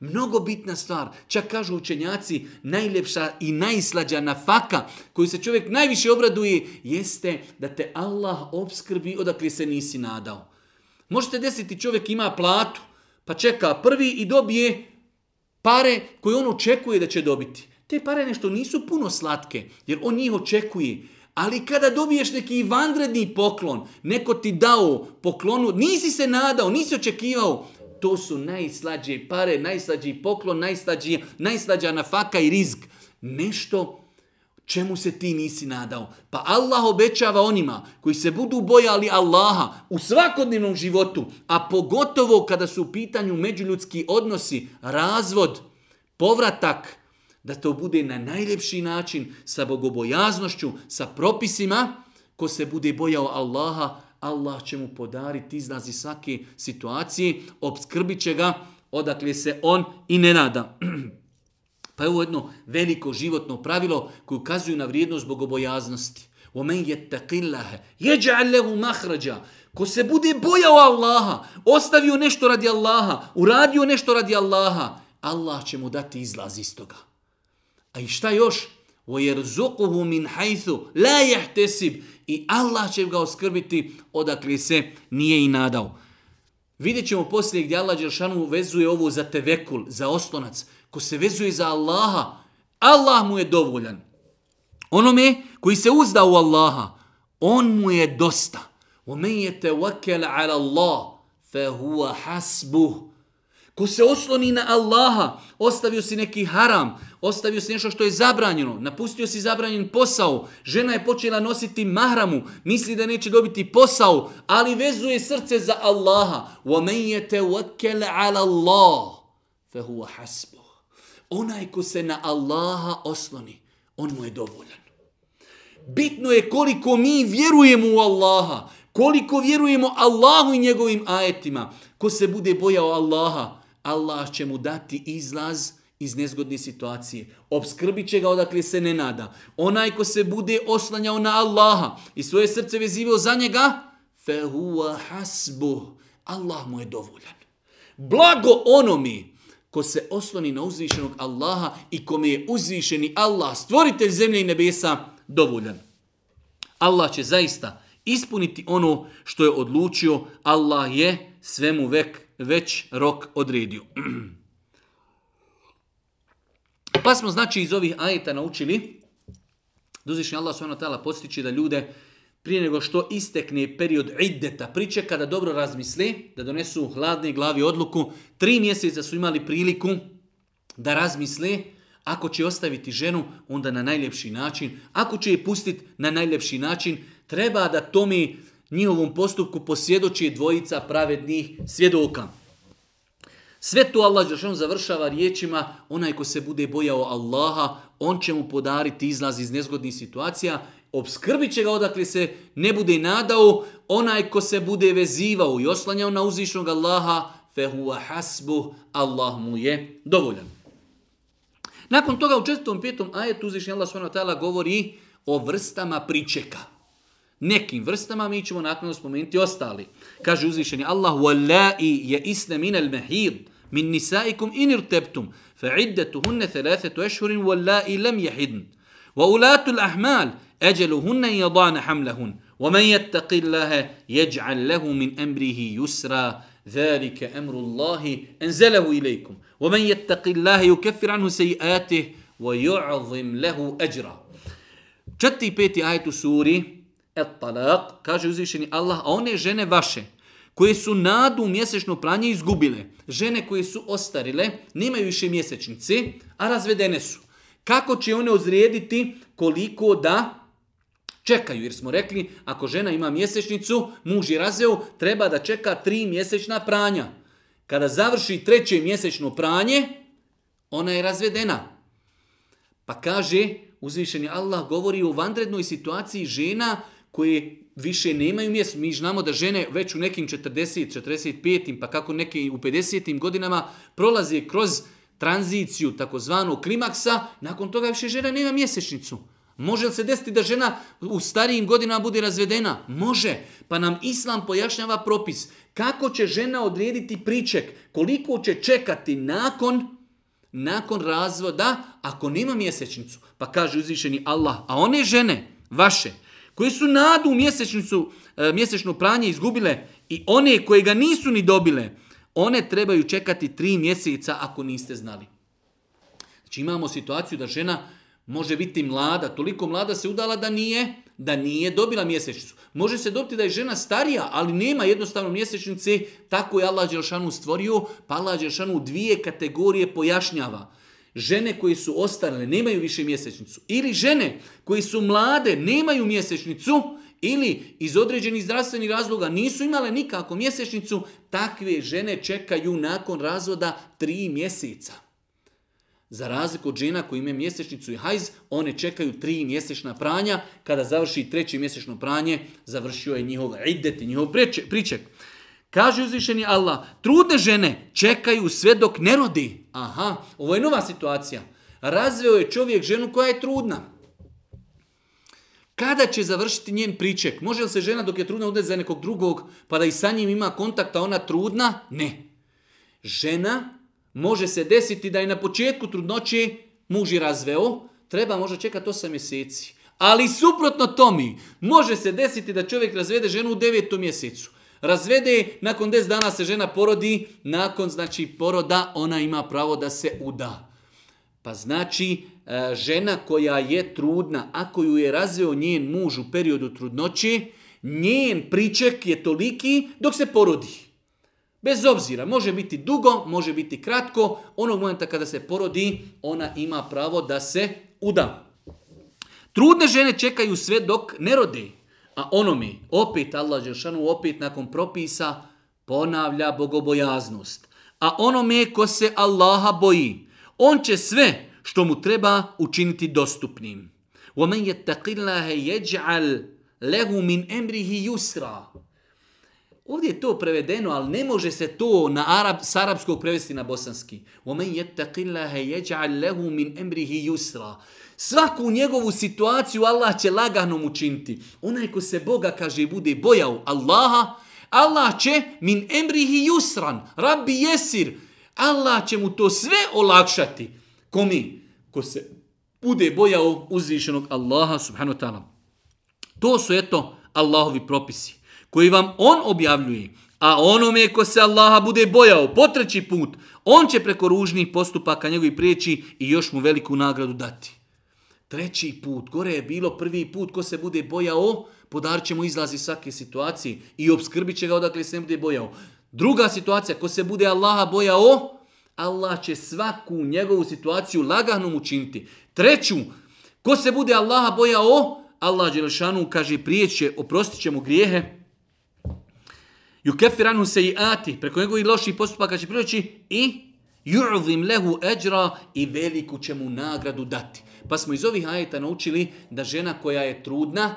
Mnogo bitna stvar, čak kažu učenjaci, najljepša i najslađa nafaka koju se čovjek najviše obraduje jeste da te Allah obskrbi odakle se nisi nadao. Možete desiti čovjek ima platu, pa čeka prvi i dobije pare koje on očekuje da će dobiti. Te pare nešto nisu puno slatke, jer on njih očekuje. Ali kada dobiješ neki vanredni poklon, neko ti dao poklonu, nisi se nadao, nisi očekivao, to su najslađe pare, najslađi poklon, najslađi, najslađa nafaka i rizg. Nešto Čemu se ti nisi nadao? Pa Allah obećava onima koji se budu bojali Allaha u svakodnevnom životu, a pogotovo kada su u pitanju međuljudski odnosi, razvod, povratak, da to bude na najljepši način, sa bogobojaznošću, sa propisima, ko se bude bojao Allaha, Allah će mu podariti izlazi svake situacije, obskrbit će ga, odakle se on i ne nada. <clears throat> Pa je ovo jedno veliko životno pravilo koje ukazuju na vrijednost bogobojaznosti. وَمَنْ يَتَّقِ اللَّهَ يَجْعَلْ لَهُ Ko se bude bojao Allaha, ostavio nešto radi Allaha, uradio nešto radi Allaha, Allah će mu dati izlaz iz toga. A i šta još? وَيَرْزُقُهُ مِنْ حَيْثُ لَا يَحْتَسِبْ I Allah će ga oskrbiti odakle se nije i nadao. Vidjet ćemo poslije gdje Allah Đeršanu vezuje ovo za tevekul, za oslonac ko se vezuje za Allaha, Allah mu je dovoljan. Onome koji se uzda u Allaha, on mu je dosta. وَمَنْ ala عَلَى اللَّهِ فَهُوَ حَسْبُهُ Ko se osloni na Allaha, ostavio si neki haram, ostavio si nešto što je zabranjeno, napustio si zabranjen posao, žena je počela nositi mahramu, misli da neće dobiti posao, ali vezuje srce za Allaha. وَمَنْ ala عَلَى اللَّهِ فَهُوَ حَسْبُهُ onaj ko se na Allaha osloni, on mu je dovoljan. Bitno je koliko mi vjerujemo u Allaha, koliko vjerujemo Allahu i njegovim ajetima. Ko se bude bojao Allaha, Allah će mu dati izlaz iz nezgodne situacije. Obskrbit će ga odakle se ne nada. Onaj ko se bude oslanjao na Allaha i svoje srce vezivao za njega, fehuwa hasbuh. Allah mu je dovoljan. Blago onomi, ko se osloni na uzvišenog Allaha i kome je uzvišeni Allah, stvoritelj zemlje i nebesa, dovoljan. Allah će zaista ispuniti ono što je odlučio, Allah je svemu vek, već rok odredio. <clears throat> Pa smo znači iz ovih ajeta naučili da uzvišenje Allah tela postići da ljude prije nego što istekne period iddeta priče, kada dobro razmisle, da donesu hladne glavi odluku, tri mjeseca su imali priliku da razmisle, ako će ostaviti ženu, onda na najljepši način, ako će je pustiti na najljepši način, treba da mi njihovom postupku posvjedoči dvojica pravednih svjedoka. Sve to Allah on završava riječima, onaj ko se bude bojao Allaha, on će mu podariti izlaz iz nezgodnih situacija obskrbit će ga odakle se ne bude nadao, onaj ko se bude vezivao i oslanjao na uzvišnog Allaha, fehuwa hasbu Allah mu je dovoljan. Nakon toga u četvrtom petom ajetu uzvišnji Allah s.w.t. govori o vrstama pričeka. Nekim vrstama mi ćemo nakon spomenuti ostali. Kaže uzvišeni Allah, mehid min nisaikum inir مِنْ نِسَائِكُمْ إِنْ hunne فَعِدَّتُهُنَّ ثَلَاثَةُ أَشْهُرٍ وَلَّائِ لَمْ يَحِدْنَ وَأُولَاتُ الْأَحْمَالِ Eđelu hunne i obane hamle hun. Wa men min emrihi yusra velike emru Allahi en zelehu ilaykum. Wa men jettaqillaha anhu se i wa ju'azim lehu eđra. ajtu suri et kaže uzvišeni Allah a one žene vaše koje su nadu mjesečno pranje izgubile. Žene koje su ostarile nemaju više mjesečnici a razvedene su. Kako će one ozrijediti koliko da Čekaju, jer smo rekli, ako žena ima mjesečnicu, muž je razveo, treba da čeka tri mjesečna pranja. Kada završi treće mjesečno pranje, ona je razvedena. Pa kaže, uzvišeni Allah govori o vanrednoj situaciji žena koje više nemaju mjesto. Mi znamo da žene već u nekim 40, 45, pa kako neke u 50 godinama prolaze kroz tranziciju takozvanog klimaksa, nakon toga više žena nema mjesečnicu. Može li se desiti da žena u starijim godinama bude razvedena? Može. Pa nam Islam pojašnjava propis. Kako će žena odrediti priček? Koliko će čekati nakon nakon razvoda ako nema mjesečnicu? Pa kaže uzvišeni Allah, a one žene vaše koje su nadu mjesečnicu, e, mjesečno pranje izgubile i one koje ga nisu ni dobile, one trebaju čekati tri mjeseca ako niste znali. Znači imamo situaciju da žena Može biti mlada, toliko mlada se udala da nije, da nije dobila mjesečnicu. Može se dobiti da je žena starija, ali nema jednostavno mjesečnice, tako je Allah Đelšanu stvorio, pa Allah Đelšanu dvije kategorije pojašnjava. Žene koje su ostale nemaju više mjesečnicu. Ili žene koje su mlade nemaju mjesečnicu, ili iz određenih zdravstvenih razloga nisu imale nikako mjesečnicu, takve žene čekaju nakon razvoda tri mjeseca. Za razliku od žena koji imaju mjesečnicu i hajz, one čekaju tri mjesečna pranja. Kada završi treće mjesečno pranje, završio je njihov idet i njihov priček. Kaže uzvišeni Allah, trudne žene čekaju sve dok ne rodi. Aha, ovo je nova situacija. Razveo je čovjek ženu koja je trudna. Kada će završiti njen priček? Može li se žena dok je trudna odneti za nekog drugog, pa da i sa njim ima kontakta, ona trudna? Ne. Žena Može se desiti da je na početku trudnoće muži razveo, treba možda čekati 8 mjeseci. Ali suprotno tomi, može se desiti da čovjek razvede ženu u devetom mjesecu. Razvede, nakon 10 dana se žena porodi, nakon znači poroda ona ima pravo da se uda. Pa znači, e, žena koja je trudna, ako ju je razveo njen muž u periodu trudnoće, njen priček je toliki dok se porodi. Bez obzira, može biti dugo, može biti kratko, onog momenta kada se porodi, ona ima pravo da se uda. Trudne žene čekaju sve dok ne rodi. A ono mi, opet Allah Đeršanu, opet nakon propisa, ponavlja bogobojaznost. A ono me ko se Allaha boji, on će sve što mu treba učiniti dostupnim. وَمَنْ يَتَّقِلَّهَ يَجْعَلْ لَهُ مِنْ أَمْرِهِ يُسْرًا Ovdje je to prevedeno, ali ne može se to na Arab, s arapskog prevesti na bosanski. وَمَنْ يَتَّقِ اللَّهَ يَجْعَلْ لَهُ مِنْ أَمْرِهِ يُسْرًا Svaku njegovu situaciju Allah će laganom učiniti. Onaj ko se Boga, kaže, bude bojao Allaha, Allah će min emrihi yusran, rabbi jesir. Allah će mu to sve olakšati. ko mi, Ko se bude bojao uzvišenog Allaha subhanu ta'ala. To su eto Allahovi propisi koji vam on objavljuje, a onome ko se Allaha bude bojao po treći put, on će preko ružnih postupaka njegovi prijeći i još mu veliku nagradu dati. Treći put, gore je bilo prvi put ko se bude bojao, podar će mu izlazi svake situacije i obskrbit će ga odakle se ne bude bojao. Druga situacija, ko se bude Allaha bojao, Allah će svaku njegovu situaciju lagano učiniti. Treću, ko se bude Allaha bojao, Allah Đelešanu kaže prijeće, oprostit će mu grijehe, se i ati preko njegovih loših postupaka će priroći i ju'zim lehu eđra i veliku će mu nagradu dati. Pa smo iz ovih ajeta naučili da žena koja je trudna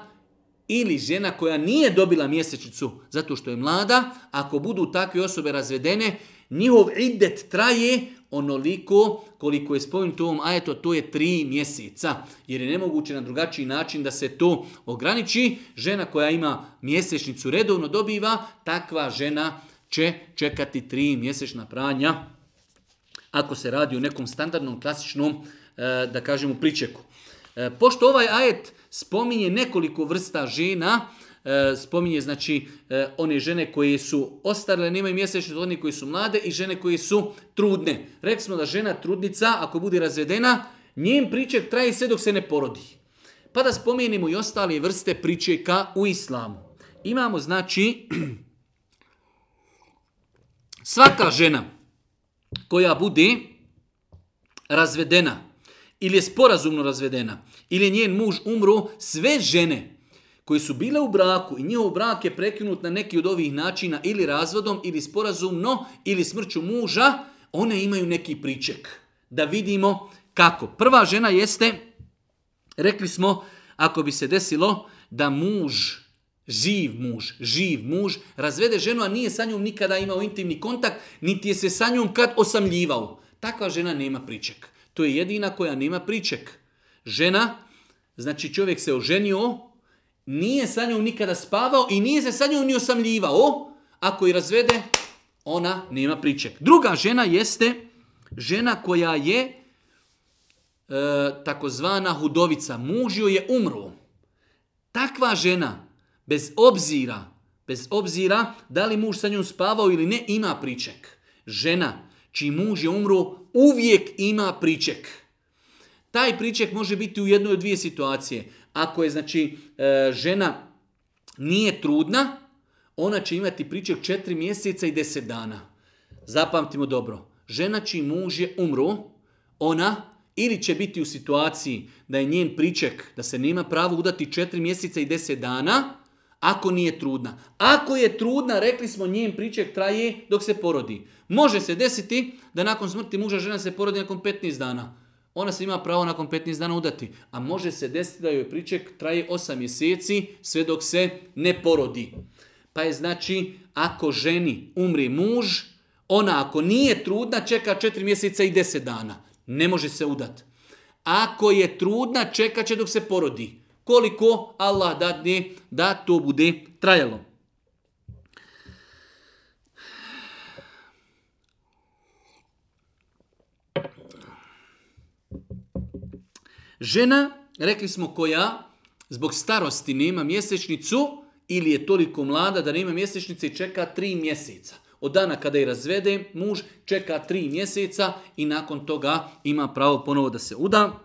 ili žena koja nije dobila mjesečnicu zato što je mlada, ako budu takve osobe razvedene, njihov idet traje onoliko koliko je spomenuto u ovom ajetu, to je tri mjeseca. Jer je nemoguće na drugačiji način da se to ograniči. Žena koja ima mjesečnicu redovno dobiva, takva žena će čekati tri mjesečna pranja ako se radi o nekom standardnom, klasičnom, e, da kažemo, pričeku. E, pošto ovaj ajet spominje nekoliko vrsta žena, E, spominje znači e, one žene koje su ostale, nemaju to oni koji su mlade i žene koje su trudne. Rekli smo da žena trudnica, ako bude razvedena, njen priček traje sve dok se ne porodi. Pa da spomenimo i ostale vrste pričeka u islamu. Imamo znači <clears throat> svaka žena koja bude razvedena ili je sporazumno razvedena ili je njen muž umro, sve žene koji su bile u braku i njihov brak je prekinut na neki od ovih načina ili razvodom ili sporazumno ili smrću muža, one imaju neki priček. Da vidimo kako. Prva žena jeste, rekli smo, ako bi se desilo da muž, živ muž, živ muž, razvede ženu, a nije sa njom nikada imao intimni kontakt, niti je se sa njom kad osamljivao. Takva žena nema priček. To je jedina koja nema priček. Žena, znači čovjek se oženio, nije sa njom nikada spavao i nije se sa njom ni osamljivao. Ako je razvede, ona nema priček. Druga žena jeste žena koja je e, takozvana hudovica. Muž joj je umro. Takva žena, bez obzira, bez obzira da li muž sa njom spavao ili ne, ima priček. Žena čiji muž je umro, uvijek ima priček. Taj priček može biti u jednoj od dvije situacije. Ako je znači e, žena nije trudna, ona će imati priček 4 mjeseca i deset dana. Zapamtimo dobro. Žena čiji muž je umro, ona ili će biti u situaciji da je njen priček, da se nema pravo udati 4 mjeseca i 10 dana, ako nije trudna. Ako je trudna, rekli smo, njen priček traje dok se porodi. Može se desiti da nakon smrti muža žena se porodi nakon 15 dana ona se ima pravo nakon 15 dana udati. A može se desiti da joj priček traje 8 mjeseci sve dok se ne porodi. Pa je znači, ako ženi umri muž, ona ako nije trudna čeka 4 mjeseca i 10 dana. Ne može se udati. Ako je trudna čeka će dok se porodi. Koliko Allah dadne da to bude trajalo. Žena, rekli smo koja, zbog starosti nema mjesečnicu ili je toliko mlada da nema mjesečnice i čeka tri mjeseca. Od dana kada je razvede, muž čeka tri mjeseca i nakon toga ima pravo ponovo da se uda.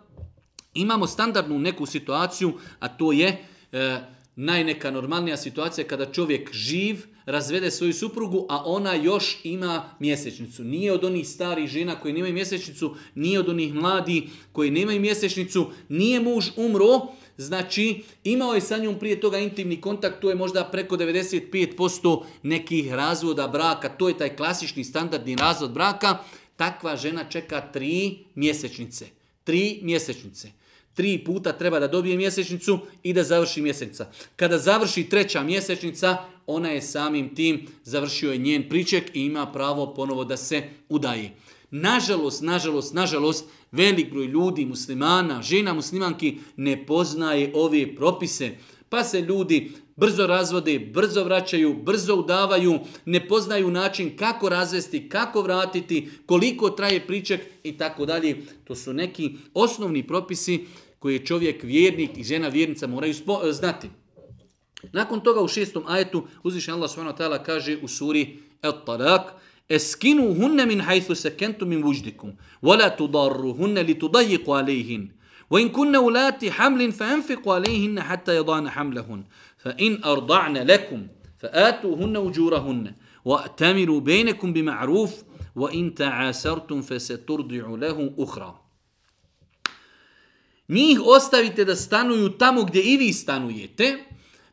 Imamo standardnu neku situaciju, a to je e, najneka normalnija situacija kada čovjek živ, razvede svoju suprugu, a ona još ima mjesečnicu. Nije od onih starih žena koji nemaju mjesečnicu, nije od onih mladi koji nemaju mjesečnicu, nije muž umro, znači imao je sa njom prije toga intimni kontakt, to je možda preko 95% nekih razvoda braka, to je taj klasični standardni razvod braka, takva žena čeka tri mjesečnice. Tri mjesečnice tri puta treba da dobije mjesečnicu i da završi mjeseca. Kada završi treća mjesečnica, ona je samim tim završio je njen priček i ima pravo ponovo da se udaje. Nažalost, nažalost, nažalost, velik broj ljudi, muslimana, žena muslimanki ne poznaje ove propise pa se ljudi brzo razvode, brzo vraćaju, brzo udavaju, ne poznaju način kako razvesti, kako vratiti, koliko traje priček i tako dalje. To su neki osnovni propisi koje čovjek vjernik i žena vjernica moraju znati. Nakon toga u šestom ajetu uzvišen Allah s.w.t. kaže u suri Et-Tarak Eskinu hunne min hajthu sekentu min vuđdikum, wala tudarru hunne li tudajiku وإن كن ولات حمل فأنفقوا عليهن حتى يضعن حملهن فإن أرضعن لكم فآتوهن أجورهن وأتمروا بينكم بمعروف وإن تعاسرتم فسترضع له أخرى Njih ostavite da stanuju tamo gdje i vi stanujete.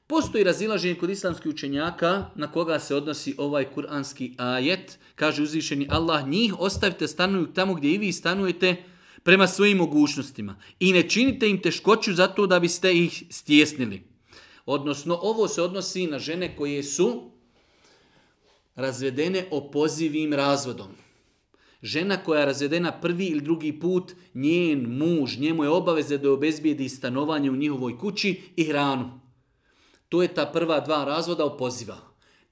Postoji razilaženje kod islamskih učenjaka na koga se odnosi ovaj kuranski ajet. Kaže uzvišeni Allah, njih ostavite stanuju tamo gdje i vi stanujete, prema svojim mogućnostima i ne činite im teškoću zato da biste ih stjesnili. Odnosno, ovo se odnosi na žene koje su razvedene opozivim razvodom. Žena koja je razvedena prvi ili drugi put, njen muž, njemu je obaveze da obezbijedi stanovanje u njihovoj kući i hranu. To je ta prva dva razvoda opoziva.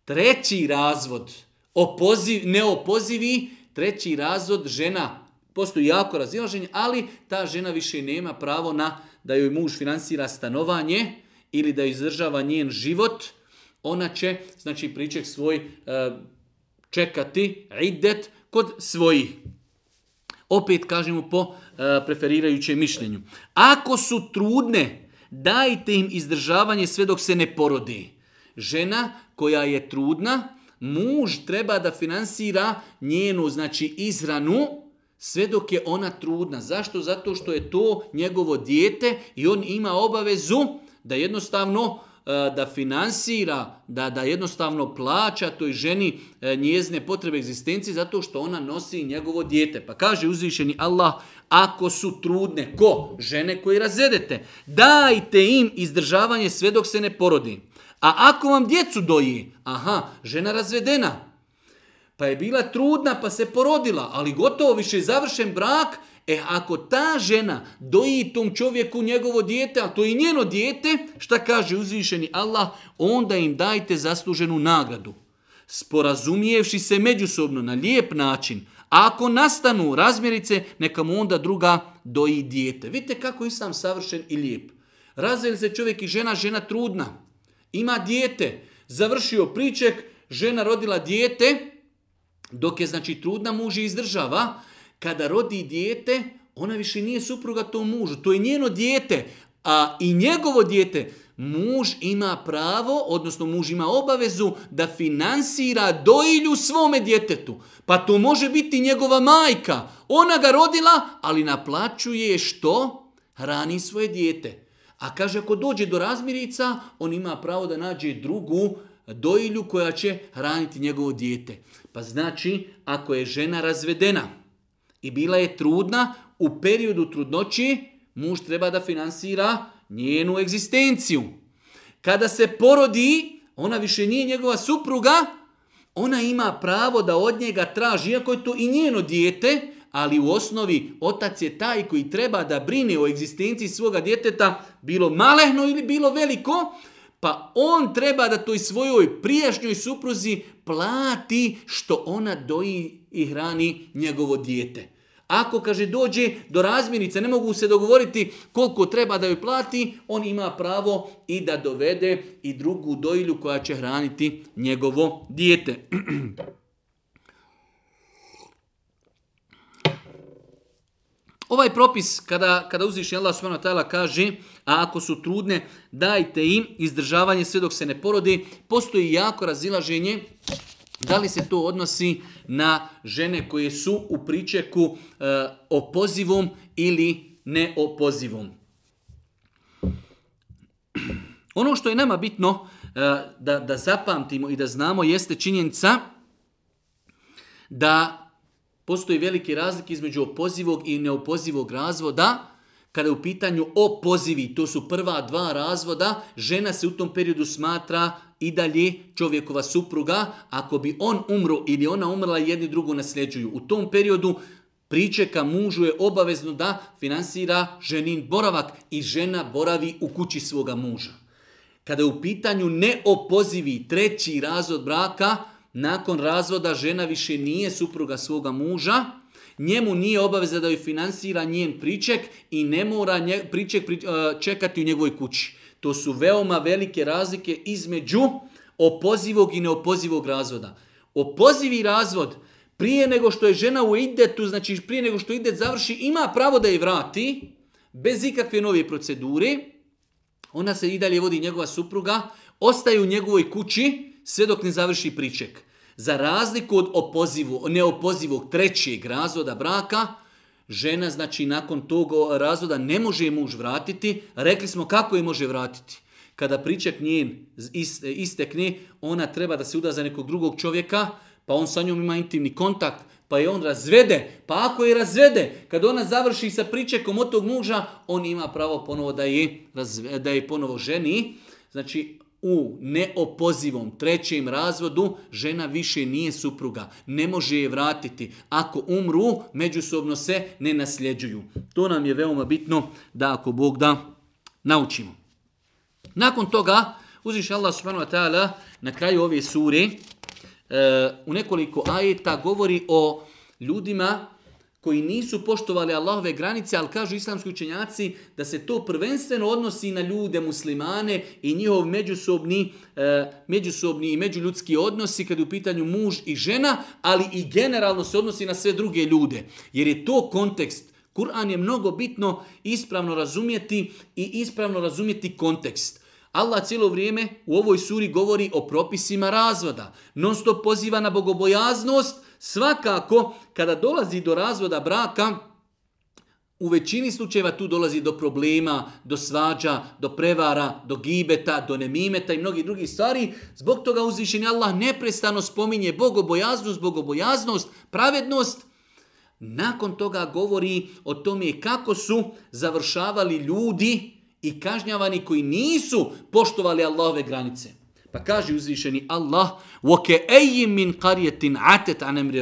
Treći razvod, opoziv, ne opozivi, treći razvod žena postoji jako razilaženje, ali ta žena više nema pravo na da joj muž financira stanovanje ili da izdržava njen život. Ona će, znači, priček svoj e, čekati, idet, kod svojih. Opet kažemo po e, preferirajućem mišljenju. Ako su trudne, dajte im izdržavanje sve dok se ne porodi. Žena koja je trudna, muž treba da finansira njenu znači izranu sve dok je ona trudna. Zašto? Zato što je to njegovo dijete i on ima obavezu da jednostavno e, da finansira, da, da jednostavno plaća toj ženi e, njezne potrebe egzistencije zato što ona nosi njegovo dijete. Pa kaže uzvišeni Allah, ako su trudne, ko? Žene koje razvedete. Dajte im izdržavanje sve dok se ne porodi. A ako vam djecu doji, aha, žena razvedena, pa je bila trudna pa se porodila, ali gotovo više završen brak, e ako ta žena doji tom čovjeku njegovo dijete, a to je i njeno dijete, šta kaže uzvišeni Allah, onda im dajte zasluženu nagradu. Sporazumijevši se međusobno na lijep način, a ako nastanu razmjerice, neka mu onda druga doji dijete. Vidite kako je sam savršen i lijep. Razveli se čovjek i žena, žena trudna. Ima dijete, završio priček, žena rodila dijete, dok je znači trudna muž izdržava, kada rodi dijete, ona više nije supruga tom mužu. To je njeno dijete, a i njegovo dijete. Muž ima pravo, odnosno muž ima obavezu da finansira doilju svome djetetu. Pa to može biti njegova majka. Ona ga rodila, ali naplaćuje što? Hrani svoje dijete. A kaže, ako dođe do razmirica, on ima pravo da nađe drugu dojilju koja će hraniti njegovo dijete. Pa znači, ako je žena razvedena i bila je trudna, u periodu trudnoći muž treba da finansira njenu egzistenciju. Kada se porodi, ona više nije njegova supruga, ona ima pravo da od njega traži, iako je to i njeno dijete, ali u osnovi otac je taj koji treba da brine o egzistenciji svoga djeteta, bilo malehno ili bilo veliko, pa on treba da toj svojoj prijašnjoj supruzi plati što ona doji i hrani njegovo dijete. Ako, kaže, dođe do razmirice, ne mogu se dogovoriti koliko treba da joj plati, on ima pravo i da dovede i drugu dojilju koja će hraniti njegovo dijete. <clears throat> Ovaj propis kada, kada uzviši Allah subhanahu ta'ala kaže a ako su trudne dajte im izdržavanje sve dok se ne porodi, postoji jako razilaženje da li se to odnosi na žene koje su u pričeku e, opozivom ili neopozivom. <clears throat> Ono što je nama bitno eh, da, da zapamtimo i da znamo jeste činjenica da Postoji veliki razlik između opozivog i neopozivog razvoda. Kada je u pitanju opozivi, to su prva dva razvoda, žena se u tom periodu smatra i dalje čovjekova supruga. Ako bi on umro ili ona umrla, jedni drugu nasljeđuju. U tom periodu pričeka mužu je obavezno da finansira ženin boravak i žena boravi u kući svoga muža. Kada je u pitanju neopozivi treći razvod braka, nakon razvoda žena više nije supruga svoga muža, njemu nije obaveza da joj financira njen priček i ne mora nje, priček e, čekati u njegovoj kući. To su veoma velike razlike između opozivog i neopozivog razvoda. Opozivi razvod prije nego što je žena u idetu, znači prije nego što ide završi, ima pravo da je vrati bez ikakve nove procedure. Ona se i dalje vodi njegova supruga, ostaje u njegovoj kući, sve dok ne završi priček. Za razliku od opozivu, neopozivog trećeg razvoda braka, žena znači nakon tog razvoda ne može je muž vratiti. Rekli smo kako je može vratiti. Kada priček njen istekne, ona treba da se uda za nekog drugog čovjeka, pa on sa njom ima intimni kontakt, pa je on razvede, pa ako je razvede, kad ona završi sa pričekom od tog muža, on ima pravo ponovo da je, da je ponovo ženi. Znači, u neopozivom trećem razvodu žena više nije supruga. Ne može je vratiti. Ako umru, međusobno se ne nasljeđuju. To nam je veoma bitno da ako Bog da naučimo. Nakon toga, uzviš Allah subhanahu na kraju ove sure e, u nekoliko ajeta govori o ljudima koji nisu poštovali Allahove granice, ali kažu islamski učenjaci da se to prvenstveno odnosi na ljude muslimane i njihov međusobni, e, međusobni i međuljudski odnosi kad je u pitanju muž i žena, ali i generalno se odnosi na sve druge ljude. Jer je to kontekst. Kur'an je mnogo bitno ispravno razumjeti i ispravno razumjeti kontekst. Allah cijelo vrijeme u ovoj suri govori o propisima razvoda. Non stop poziva na bogobojaznost, svakako kada dolazi do razvoda braka, u većini slučajeva tu dolazi do problema, do svađa, do prevara, do gibeta, do nemimeta i mnogih drugih stvari. Zbog toga uzvišeni Allah neprestano spominje bogobojaznost, bogobojaznost, pravednost. Nakon toga govori o tome kako su završavali ljudi i kažnjavani koji nisu poštovali Allahove granice. Pa kaže uzvišeni Allah: "Wa min qaryatin عَتَتْ an amri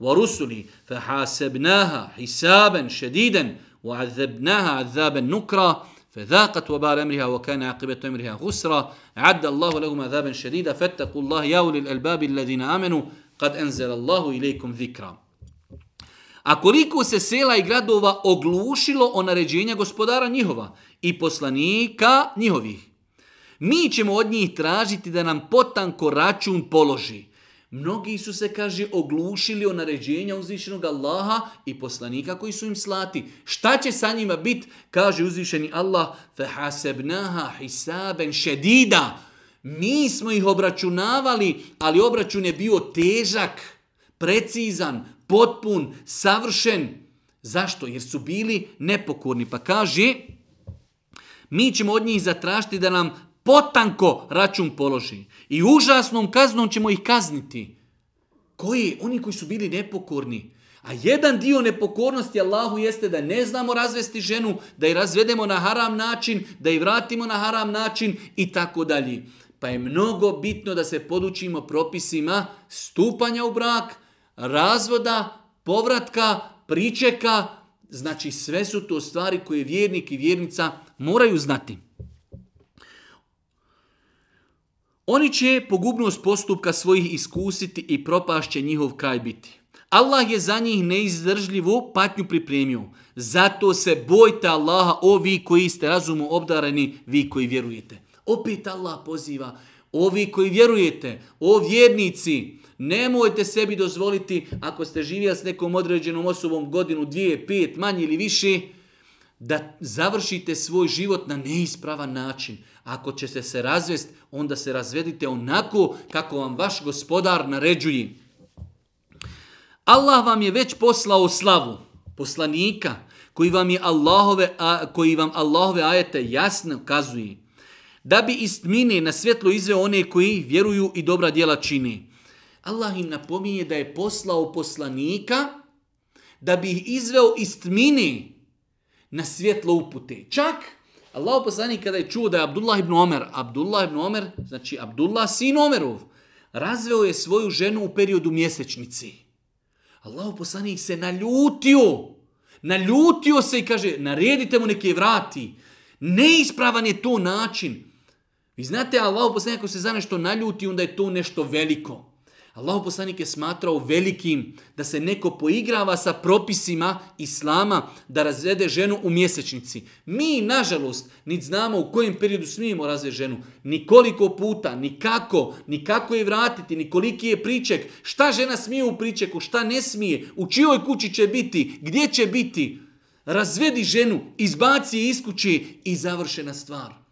wa rusuli fa hasabnaha hisaban shadidan wa azabnaha azaban nukra fa dhaqat wa bal amriha wa kana aqibatu amriha ghusra adda Allahu lahum azaban shadida fattaqullaha ya ulil albab alladhina amanu qad anzala Allahu ilaykum dhikra a koliko se sela i gradova oglušilo o naređenja gospodara njihova i poslanika njihovih. Mi ćemo od njih tražiti da nam potanko račun položi. Mnogi su se, kaže, oglušili o naređenja uzvišenog Allaha i poslanika koji su im slati. Šta će sa njima bit? Kaže uzvišeni Allah, فَحَسَبْنَهَا حِسَابًا شَدِيدًا Mi smo ih obračunavali, ali obračun je bio težak, precizan, potpun, savršen. Zašto? Jer su bili nepokorni. Pa kaže, mi ćemo od njih zatražiti da nam potanko račun položi. I užasnom kaznom ćemo ih kazniti. Koji? Oni koji su bili nepokorni. A jedan dio nepokornosti Allahu jeste da ne znamo razvesti ženu, da je razvedemo na haram način, da je vratimo na haram način i tako dalje. Pa je mnogo bitno da se podučimo propisima stupanja u brak, razvoda, povratka, pričeka. Znači sve su to stvari koje vjernik i vjernica moraju znati. Oni će pogubnost postupka svojih iskusiti i propašće njihov kraj biti. Allah je za njih neizdržljivu patnju pripremio. Zato se bojte Allaha, o vi koji ste razumu obdareni, vi koji vjerujete. Opet Allah poziva, ovi koji vjerujete, o vjernici, nemojte sebi dozvoliti, ako ste živjeli s nekom određenom osobom godinu, dvije, pet, manje ili više, da završite svoj život na neispravan način. Ako ćete se razvesti, onda se razvedite onako kako vam vaš gospodar naređuje. Allah vam je već poslao slavu, poslanika, koji vam, je Allahove, a, koji vam Allahove ajete jasno kazuje. Da bi iz na svjetlo izveo one koji vjeruju i dobra djela čini. Allah im napominje da je poslao poslanika da bi ih izveo iz na svjetlo upute. Čak Allah poslanik kada je čuo da je Abdullah ibn Omer, Abdullah ibn Omer, znači Abdullah sin Omerov, razveo je svoju ženu u periodu mjesečnici. Allah poslanik se naljutio, naljutio se i kaže, naredite mu neke vrati. Neispravan je to način. Vi znate, Allah poslanik ako se za nešto naljuti, onda je to nešto veliko. Allah poslanik je smatrao velikim da se neko poigrava sa propisima Islama da razvede ženu u mjesečnici. Mi, nažalost, ni znamo u kojem periodu smijemo razvesti ženu, ni koliko puta, ni kako, ni kako je vratiti, ni koliki je priček, šta žena smije u pričeku, šta ne smije, u čijoj kući će biti, gdje će biti. Razvedi ženu, izbaci je iz kući i završena stvar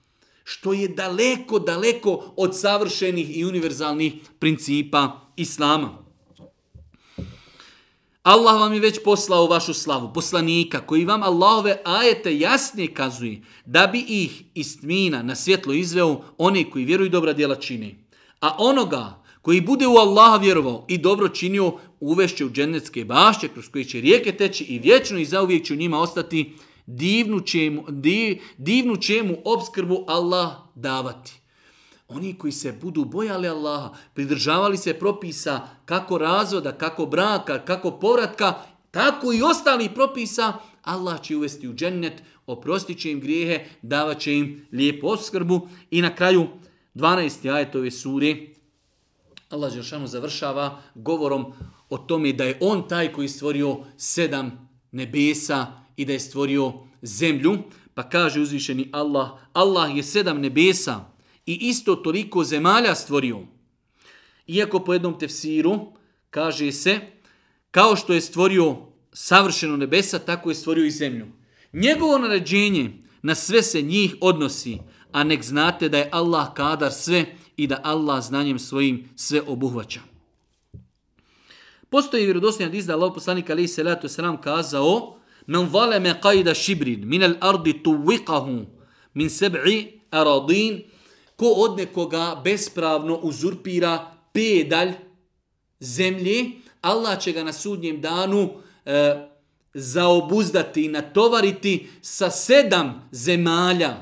što je daleko, daleko od savršenih i univerzalnih principa Islama. Allah vam je već poslao vašu slavu, poslanika, koji vam Allahove ajete jasnije kazuje, da bi ih iz tmina na svjetlo izveo oni koji vjeruju dobra djela čini. A onoga koji bude u Allaha vjerovao i dobro činio, uvešće u džennetske bašće kroz koje će rijeke teći i vječno i zauvijek će u njima ostati Divnu čemu divnu obskrbu Allah davati. Oni koji se budu bojali Allaha, pridržavali se propisa kako razvoda, kako braka, kako povratka, tako i ostali propisa, Allah će uvesti u džennet, oprostit će im grijehe, davat će im lijepu obskrbu. I na kraju 12. ajetove suri, Allah Žešanu završava govorom o tome da je on taj koji stvorio sedam nebesa, i da je stvorio zemlju. Pa kaže uzvišeni Allah, Allah je sedam nebesa i isto toliko zemalja stvorio. Iako po jednom tefsiru kaže se, kao što je stvorio savršeno nebesa, tako je stvorio i zemlju. Njegovo naređenje na sve se njih odnosi, a nek znate da je Allah kadar sve i da Allah znanjem svojim sve obuhvaća. Postoji vjerodostojni dizda da Allah poslanik ali se salatu selam kazao Men me kajda šibrin, minel ardi min seb'i aradin, ko od nekoga bespravno uzurpira pedalj zemlje, Allah će ga na sudnjem danu e, zaobuzdati i natovariti sa sedam zemalja.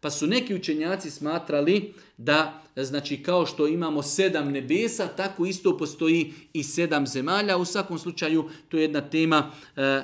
Pa su neki učenjaci smatrali da, znači kao što imamo sedam nebesa, tako isto postoji i sedam zemalja. U svakom slučaju to je jedna tema e,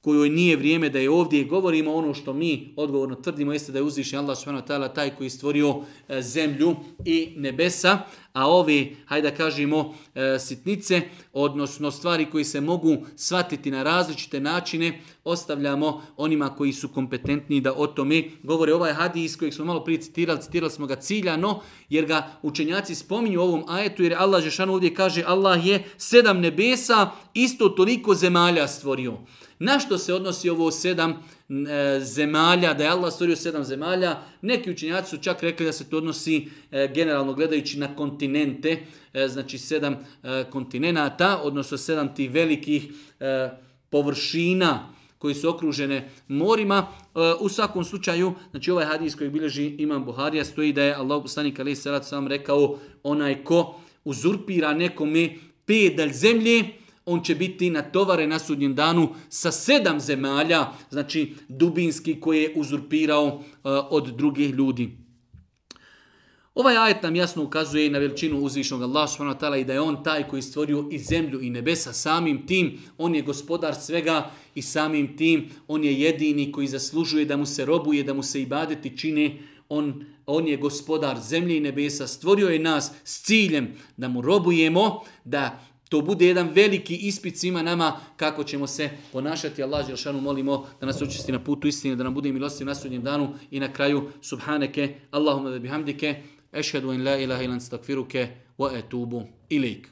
kojoj nije vrijeme da je ovdje govorimo ono što mi odgovorno tvrdimo jeste da je uzvišen Allah subhanahu taj koji je stvorio e, zemlju i nebesa, a ovi, hajde da kažemo, e, sitnice, odnosno stvari koji se mogu shvatiti na različite načine, ostavljamo onima koji su kompetentni da o tome govore. Ovaj hadis kojeg smo malo prije citirali, citirali smo ga ciljano, jer ga učenjaci spominju u ovom ajetu, jer Allah Žešanu ovdje kaže Allah je sedam nebesa, isto toliko zemalja stvorio. Na što se odnosi ovo sedam e, zemalja, da je Allah stvorio sedam zemalja? Neki učinjaci su čak rekli da se to odnosi e, generalno gledajući na kontinente, e, znači sedam kontinenata, odnosno sedam tih velikih površina koji su okružene morima. U svakom slučaju, znači ovaj hadis koji bilježi Imam Buharija stoji da je Allah poslanik ali sam rekao onaj ko uzurpira nekome pedalj zemlje, on će biti na tovare na sudnjem danu sa sedam zemalja, znači dubinski koji je uzurpirao e, od drugih ljudi. Ovaj ajet nam jasno ukazuje i na veličinu uzvišnog Allah subhanahu i da je on taj koji stvorio i zemlju i nebesa samim tim, on je gospodar svega i samim tim on je jedini koji zaslužuje da mu se robuje, da mu se ibadeti čine, on, on je gospodar zemlje i nebesa, stvorio je nas s ciljem da mu robujemo, da to bude jedan veliki ispit svima nama kako ćemo se ponašati. Allah Želšanu molimo da nas učesti na putu istine, da nam bude milostiv na sudnjem danu i na kraju subhaneke, Allahumma da bihamdike, ešhedu in la ilaha ilan stakfiruke, wa etubu ilik.